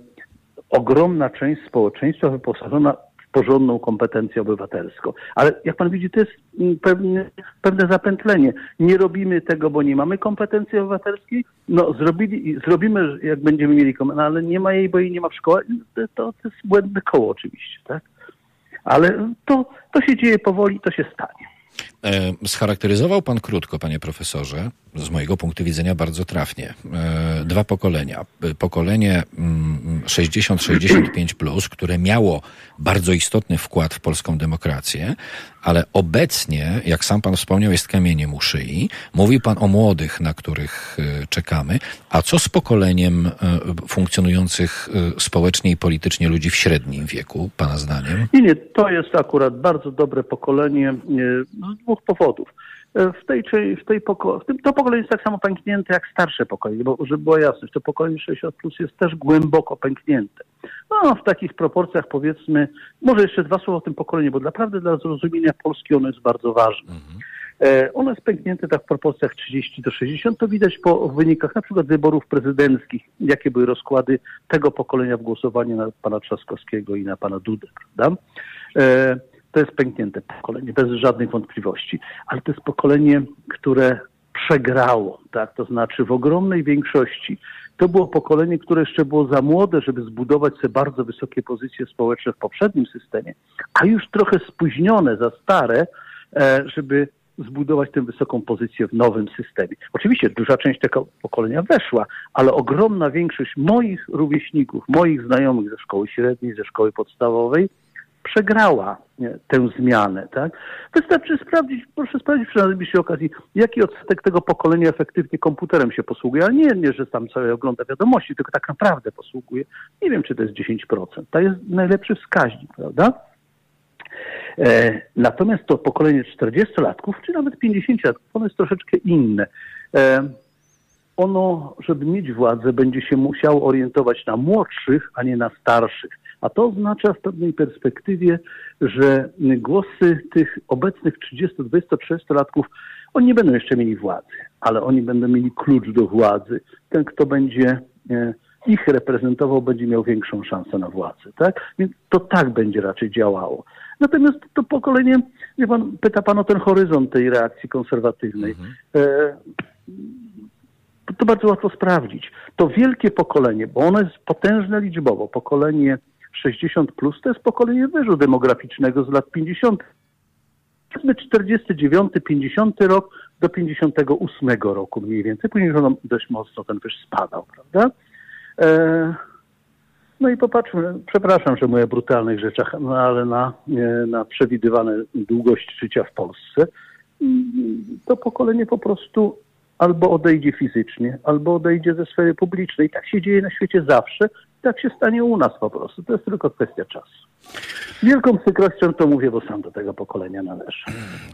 ogromna część społeczeństwa wyposażona porządną kompetencję obywatelską. Ale jak pan widzi, to jest mm, pewne, pewne zapętlenie. Nie robimy tego, bo nie mamy kompetencji obywatelskiej. No, zrobili, zrobimy, jak będziemy mieli kompetencję, no, ale nie ma jej, bo jej nie ma w szkole. To, to, to jest błędne koło oczywiście, tak? Ale to, to się dzieje powoli, to się stanie. E, scharakteryzował pan krótko, panie profesorze, z mojego punktu widzenia bardzo trafnie. E, dwa pokolenia. Pokolenie 60-65, mm, które miało bardzo istotny wkład w polską demokrację, ale obecnie, jak sam pan wspomniał, jest kamieniem u szyi. Mówi pan o młodych, na których e, czekamy. A co z pokoleniem e, funkcjonujących społecznie i politycznie ludzi w średnim wieku, pana zdaniem? Nie, nie, to jest akurat bardzo dobre pokolenie z dwóch powodów. E, w tej, w tej poko- w tym, to pokolenie jest tak samo pęknięte jak starsze pokolenie, bo żeby była jasność, to pokolenie 60 plus jest też głęboko pęknięte. No, w takich proporcjach powiedzmy, może jeszcze dwa słowa o tym pokoleniu, bo naprawdę dla zrozumienia Polski ono jest bardzo ważne. Mhm. E, ono jest pęknięte tak w proporcjach 30 do 60. To widać po wynikach na przykład wyborów prezydenckich, jakie były rozkłady tego pokolenia w głosowaniu na pana Trzaskowskiego i na pana Dudę, prawda? To jest pęknięte pokolenie, bez żadnych wątpliwości, ale to jest pokolenie, które przegrało, tak? To znaczy w ogromnej większości to było pokolenie, które jeszcze było za młode, żeby zbudować sobie bardzo wysokie pozycje społeczne w poprzednim systemie, a już trochę spóźnione, za stare, e, żeby zbudować tę wysoką pozycję w nowym systemie. Oczywiście duża część tego pokolenia weszła, ale ogromna większość moich rówieśników, moich znajomych ze szkoły średniej, ze szkoły podstawowej, przegrała tę zmianę. Tak? Wystarczy sprawdzić, proszę sprawdzić przy okazji, jaki odsetek tego pokolenia efektywnie komputerem się posługuje, ale nie, nie, że tam sobie ogląda wiadomości, tylko tak naprawdę posługuje. Nie wiem, czy to jest 10%. To jest najlepszy wskaźnik, prawda? E, natomiast to pokolenie 40-latków, czy nawet 50-latków, ono jest troszeczkę inne. E, ono, żeby mieć władzę, będzie się musiało orientować na młodszych, a nie na starszych. A to oznacza w pewnej perspektywie, że głosy tych obecnych 30-23-latków, oni nie będą jeszcze mieli władzy, ale oni będą mieli klucz do władzy. Ten, kto będzie e, ich reprezentował, będzie miał większą szansę na władzę. Tak? Więc to tak będzie raczej działało. Natomiast to pokolenie, wie pan, pyta pan o ten horyzont tej reakcji konserwatywnej. Mhm. E, to bardzo łatwo sprawdzić. To wielkie pokolenie, bo ono jest potężne liczbowo, pokolenie 60 plus to jest pokolenie wyżu demograficznego z lat 50. Powiedzmy 49, 50 rok do 58 roku mniej więcej. Później on dość mocno ten wyż spadał, prawda? E, no i popatrzmy, przepraszam, że mówię o brutalnych rzeczach, no ale na, na przewidywane długość życia w Polsce to pokolenie po prostu albo odejdzie fizycznie, albo odejdzie ze sfery publicznej. Tak się dzieje na świecie zawsze tak się stanie u nas po prostu. To jest tylko kwestia czasu. Wielką przykrością to mówię, bo sam do tego pokolenia należę.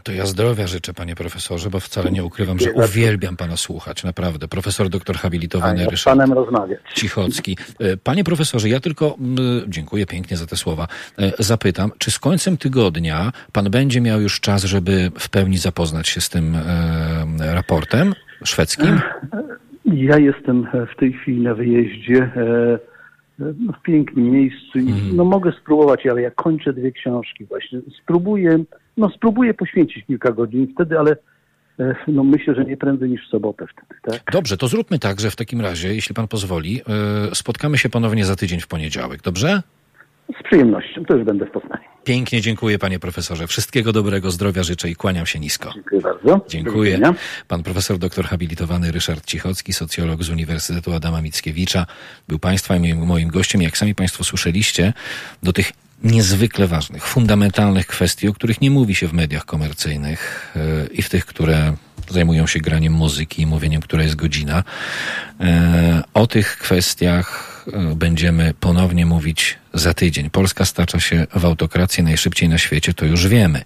To ja zdrowia życzę, panie profesorze, bo wcale nie ukrywam, że uwielbiam pana słuchać, naprawdę. Profesor doktor habilitowany ja Ryszard panem rozmawiać. Cichocki. E, panie profesorze, ja tylko, dziękuję pięknie za te słowa, e, zapytam, czy z końcem tygodnia pan będzie miał już czas, żeby w pełni zapoznać się z tym e, raportem szwedzkim? Ja jestem w tej chwili na wyjeździe w pięknym miejscu. Mhm. No mogę spróbować, ale ja kończę dwie książki właśnie. Spróbuję, no spróbuję poświęcić kilka godzin wtedy, ale no myślę, że nie prędzej niż w sobotę wtedy, tak? Dobrze, to zróbmy tak, że w takim razie, jeśli pan pozwoli, spotkamy się ponownie za tydzień w poniedziałek, dobrze? Z przyjemnością, już będę w Poznaniu. Pięknie dziękuję panie profesorze. Wszystkiego dobrego, zdrowia życzę i kłaniam się nisko. Dziękuję bardzo. Dziękuję. Pan profesor doktor habilitowany Ryszard Cichocki, socjolog z Uniwersytetu Adama Mickiewicza, był państwa i moim gościem. Jak sami państwo słyszeliście, do tych niezwykle ważnych, fundamentalnych kwestii, o których nie mówi się w mediach komercyjnych yy, i w tych, które zajmują się graniem muzyki i mówieniem, która jest godzina. Yy, o tych kwestiach yy, będziemy ponownie mówić za tydzień. Polska stacza się w autokrację najszybciej na świecie, to już wiemy.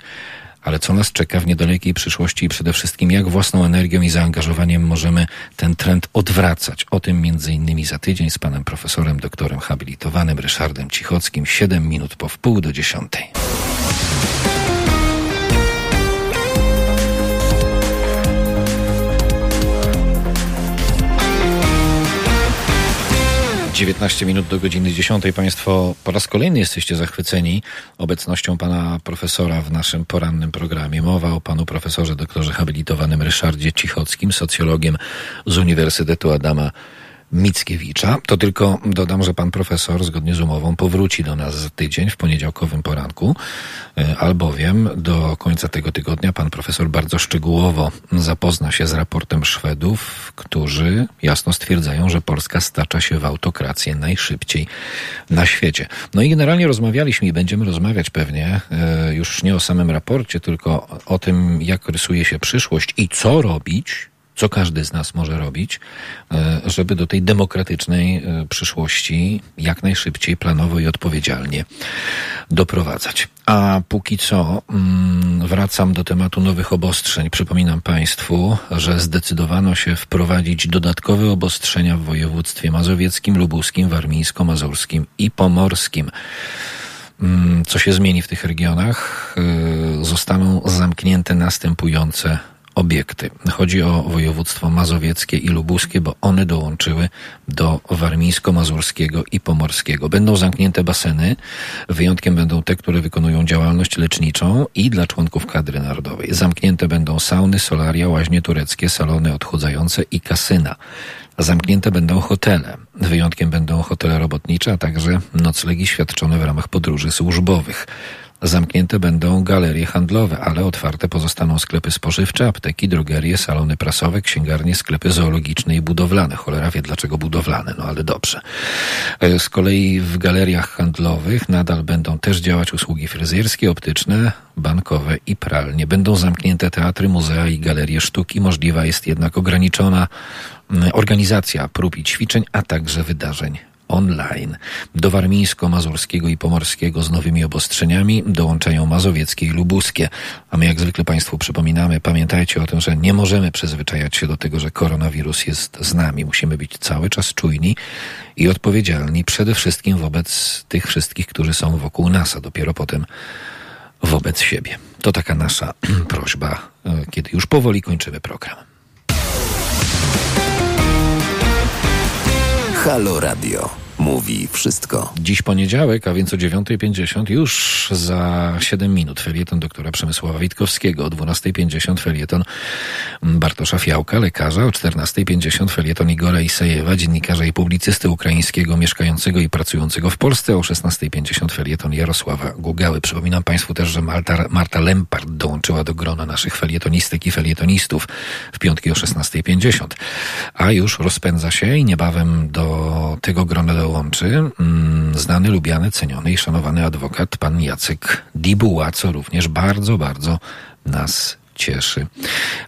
Ale co nas czeka w niedalekiej przyszłości i przede wszystkim jak własną energią i zaangażowaniem możemy ten trend odwracać? O tym między innymi za tydzień z panem profesorem, doktorem habilitowanym Ryszardem Cichockim, 7 minut po wpół do dziesiątej. 19 minut do godziny 10. Państwo po raz kolejny jesteście zachwyceni obecnością pana profesora w naszym porannym programie. Mowa o panu profesorze, doktorze habilitowanym Ryszardzie Cichockim, socjologiem z Uniwersytetu Adama Mickiewicza. To tylko dodam, że pan profesor zgodnie z umową powróci do nas za tydzień w poniedziałkowym poranku, e, albowiem do końca tego tygodnia pan profesor bardzo szczegółowo zapozna się z raportem Szwedów, którzy jasno stwierdzają, że Polska stacza się w autokrację najszybciej na świecie. No i generalnie rozmawialiśmy i będziemy rozmawiać pewnie e, już nie o samym raporcie, tylko o tym, jak rysuje się przyszłość i co robić, co każdy z nas może robić, e, żeby do tej demokratycznej e, przyszłości jak najszybciej, planowo i odpowiedzialnie doprowadzać. A póki co mm, wracam do tematu nowych obostrzeń. Przypominam Państwu, że zdecydowano się wprowadzić dodatkowe obostrzenia w województwie mazowieckim, lubuskim, warmińsko-mazurskim i pomorskim. Mm, co się zmieni w tych regionach? E, zostaną zamknięte następujące obiekty. Chodzi o województwo mazowieckie i lubuskie, bo one dołączyły do warmińsko-mazurskiego i pomorskiego. Będą zamknięte baseny, wyjątkiem będą te, które wykonują działalność leczniczą i dla członków kadry narodowej. Zamknięte będą sauny, solaria, łaźnie tureckie, salony odchudzające i kasyna. Zamknięte będą hotele. Wyjątkiem będą hotele robotnicze, a także noclegi świadczone w ramach podróży służbowych. Zamknięte będą galerie handlowe, ale otwarte pozostaną sklepy spożywcze, apteki, drogerie, salony prasowe, księgarnie, sklepy zoologiczne i budowlane. Cholera wie dlaczego budowlane, no ale dobrze. E, z kolei w galeriach handlowych nadal będą też działać usługi fryzjerskie, optyczne, bankowe i pralnie. Będą zamknięte teatry, muzea i galerie sztuki. Możliwa jest jednak ograniczona mm, organizacja prób i ćwiczeń, a także wydarzeń online. Do warmińsko-mazurskiego i pomorskiego z nowymi obostrzeniami dołączają mazowieckie i lubuskie. A my jak zwykle Państwu przypominamy, pamiętajcie o tym, że nie możemy przyzwyczajać się do tego, że koronawirus jest z nami. Musimy być cały czas czujni i odpowiedzialni przede wszystkim wobec tych wszystkich, którzy są wokół nas, a dopiero potem wobec siebie. To taka nasza prośba, e, kiedy już powoli kończymy program. Halo Radio mówi wszystko. Dziś poniedziałek, a więc o 9.50 już za 7 minut felieton doktora Przemysława Witkowskiego, o 12.50 felieton Bartosza Fiałka, lekarza, o 14.50 felieton Igora Isajewa, dziennikarza i publicysty ukraińskiego mieszkającego i pracującego w Polsce, o 16.50 felieton Jarosława Gugały. Przypominam Państwu też, że Marta, Marta Lempart dołączyła do grona naszych felietonistek i felietonistów w piątki o 16.50. A już rozpędza się i niebawem do tego grona do dołączy mm, znany, lubiany, ceniony i szanowany adwokat pan Jacek Dibuła, co również bardzo, bardzo nas cieszy.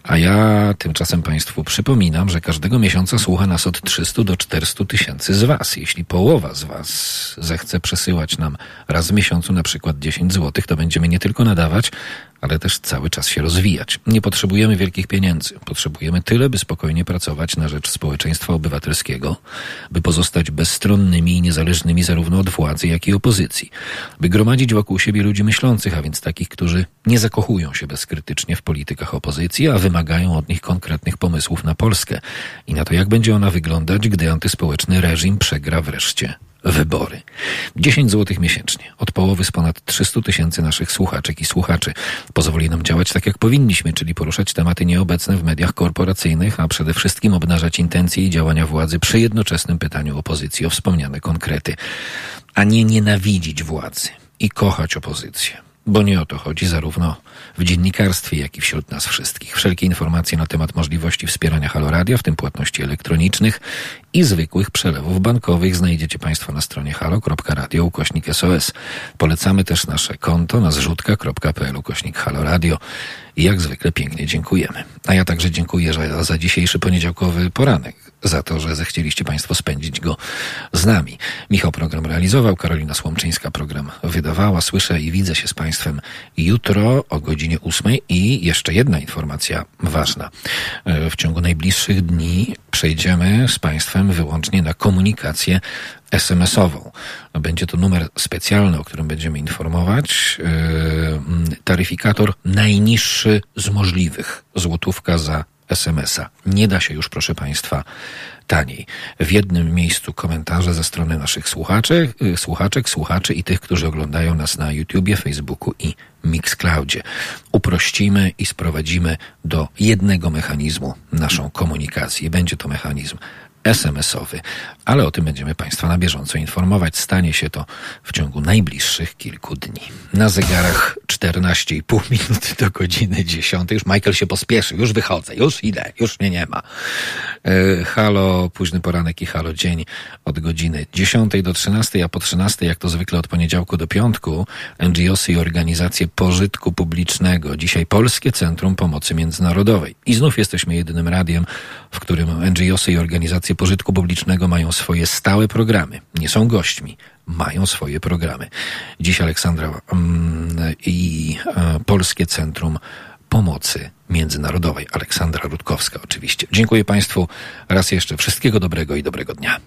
A ja tymczasem Państwu przypominam, że każdego miesiąca słucha nas od 300 do 400 tysięcy z Was. Jeśli połowa z Was zechce przesyłać nam raz w miesiącu na przykład 10 zł, to będziemy nie tylko nadawać, ale też cały czas się rozwijać. Nie potrzebujemy wielkich pieniędzy. Potrzebujemy tyle, by spokojnie pracować na rzecz społeczeństwa obywatelskiego, by pozostać bezstronnymi i niezależnymi zarówno od władzy, jak i opozycji, by gromadzić wokół siebie ludzi myślących, a więc takich, którzy nie zakochują się bezkrytycznie w politykach opozycji, a wymagają od nich konkretnych pomysłów na Polskę i na to, jak będzie ona wyglądać, gdy antyspołeczny reżim przegra wreszcie wybory. 10 zł miesięcznie. Od połowy z ponad 300 tysięcy naszych słuchaczek i słuchaczy pozwoli nam działać tak, jak powinniśmy, czyli poruszać tematy nieobecne w mediach korporacyjnych, a przede wszystkim obnażać intencje i działania władzy przy jednoczesnym pytaniu opozycji o wspomniane konkrety, a nie nienawidzić władzy i kochać opozycję. Bo nie o to chodzi zarówno w dziennikarstwie, jak i wśród nas wszystkich. Wszelkie informacje na temat możliwości wspierania Haloradia, w tym płatności elektronicznych i zwykłych przelewów bankowych znajdziecie Państwo na stronie halo.radio ukośnik SOS. Polecamy też nasze konto na zrzutka.pl ukośnik haloradio jak zwykle pięknie dziękujemy. A ja także dziękuję za dzisiejszy poniedziałkowy poranek, za to, że zechcieliście Państwo spędzić go z nami. Michał program realizował, Karolina Słomczyńska program wydawała. Słyszę i widzę się z Państwem jutro o godzinie ósmej i jeszcze jedna informacja ważna. E, w ciągu najbliższych dni przejdziemy z Państwem wyłącznie na komunikację SMS-ową. Będzie to numer specjalny, o którym będziemy informować. Yy, taryfikator najniższy z możliwych. Złotówka za SMS-a. Nie da się już, proszę Państwa, taniej. W jednym miejscu komentarze ze strony naszych słuchaczy, yy, słuchaczek, słuchaczy i tych, którzy oglądają nas na YouTubie, Facebooku i Mixcloudzie. Uprościmy i sprowadzimy do jednego mechanizmu naszą komunikację. Będzie to mechanizm SMS-owy, ale o tym będziemy Państwa na bieżąco informować. Stanie się to w ciągu najbliższych kilku dni. Na zegarach 14,5 minut do godziny 10. Już Michael się pospieszy, już wychodzę, już idę, już mnie nie ma. E, halo, późny poranek i halo dzień od godziny 10 do 13, a po 13, jak to zwykle od poniedziałku do piątku, NGOsy i organizacje pożytku publicznego. Dzisiaj Polskie Centrum Pomocy Międzynarodowej. I znów jesteśmy jedynym radiem, w którym NGOsy i organizacje pożytku publicznego mają swoje stałe programy. Nie są gośćmi, mają swoje programy. Dziś Aleksandra um, i e, Polskie Centrum Pomocy Międzynarodowej. Aleksandra Rutkowska oczywiście. Dziękuję Państwu raz jeszcze. Wszystkiego dobrego i dobrego dnia.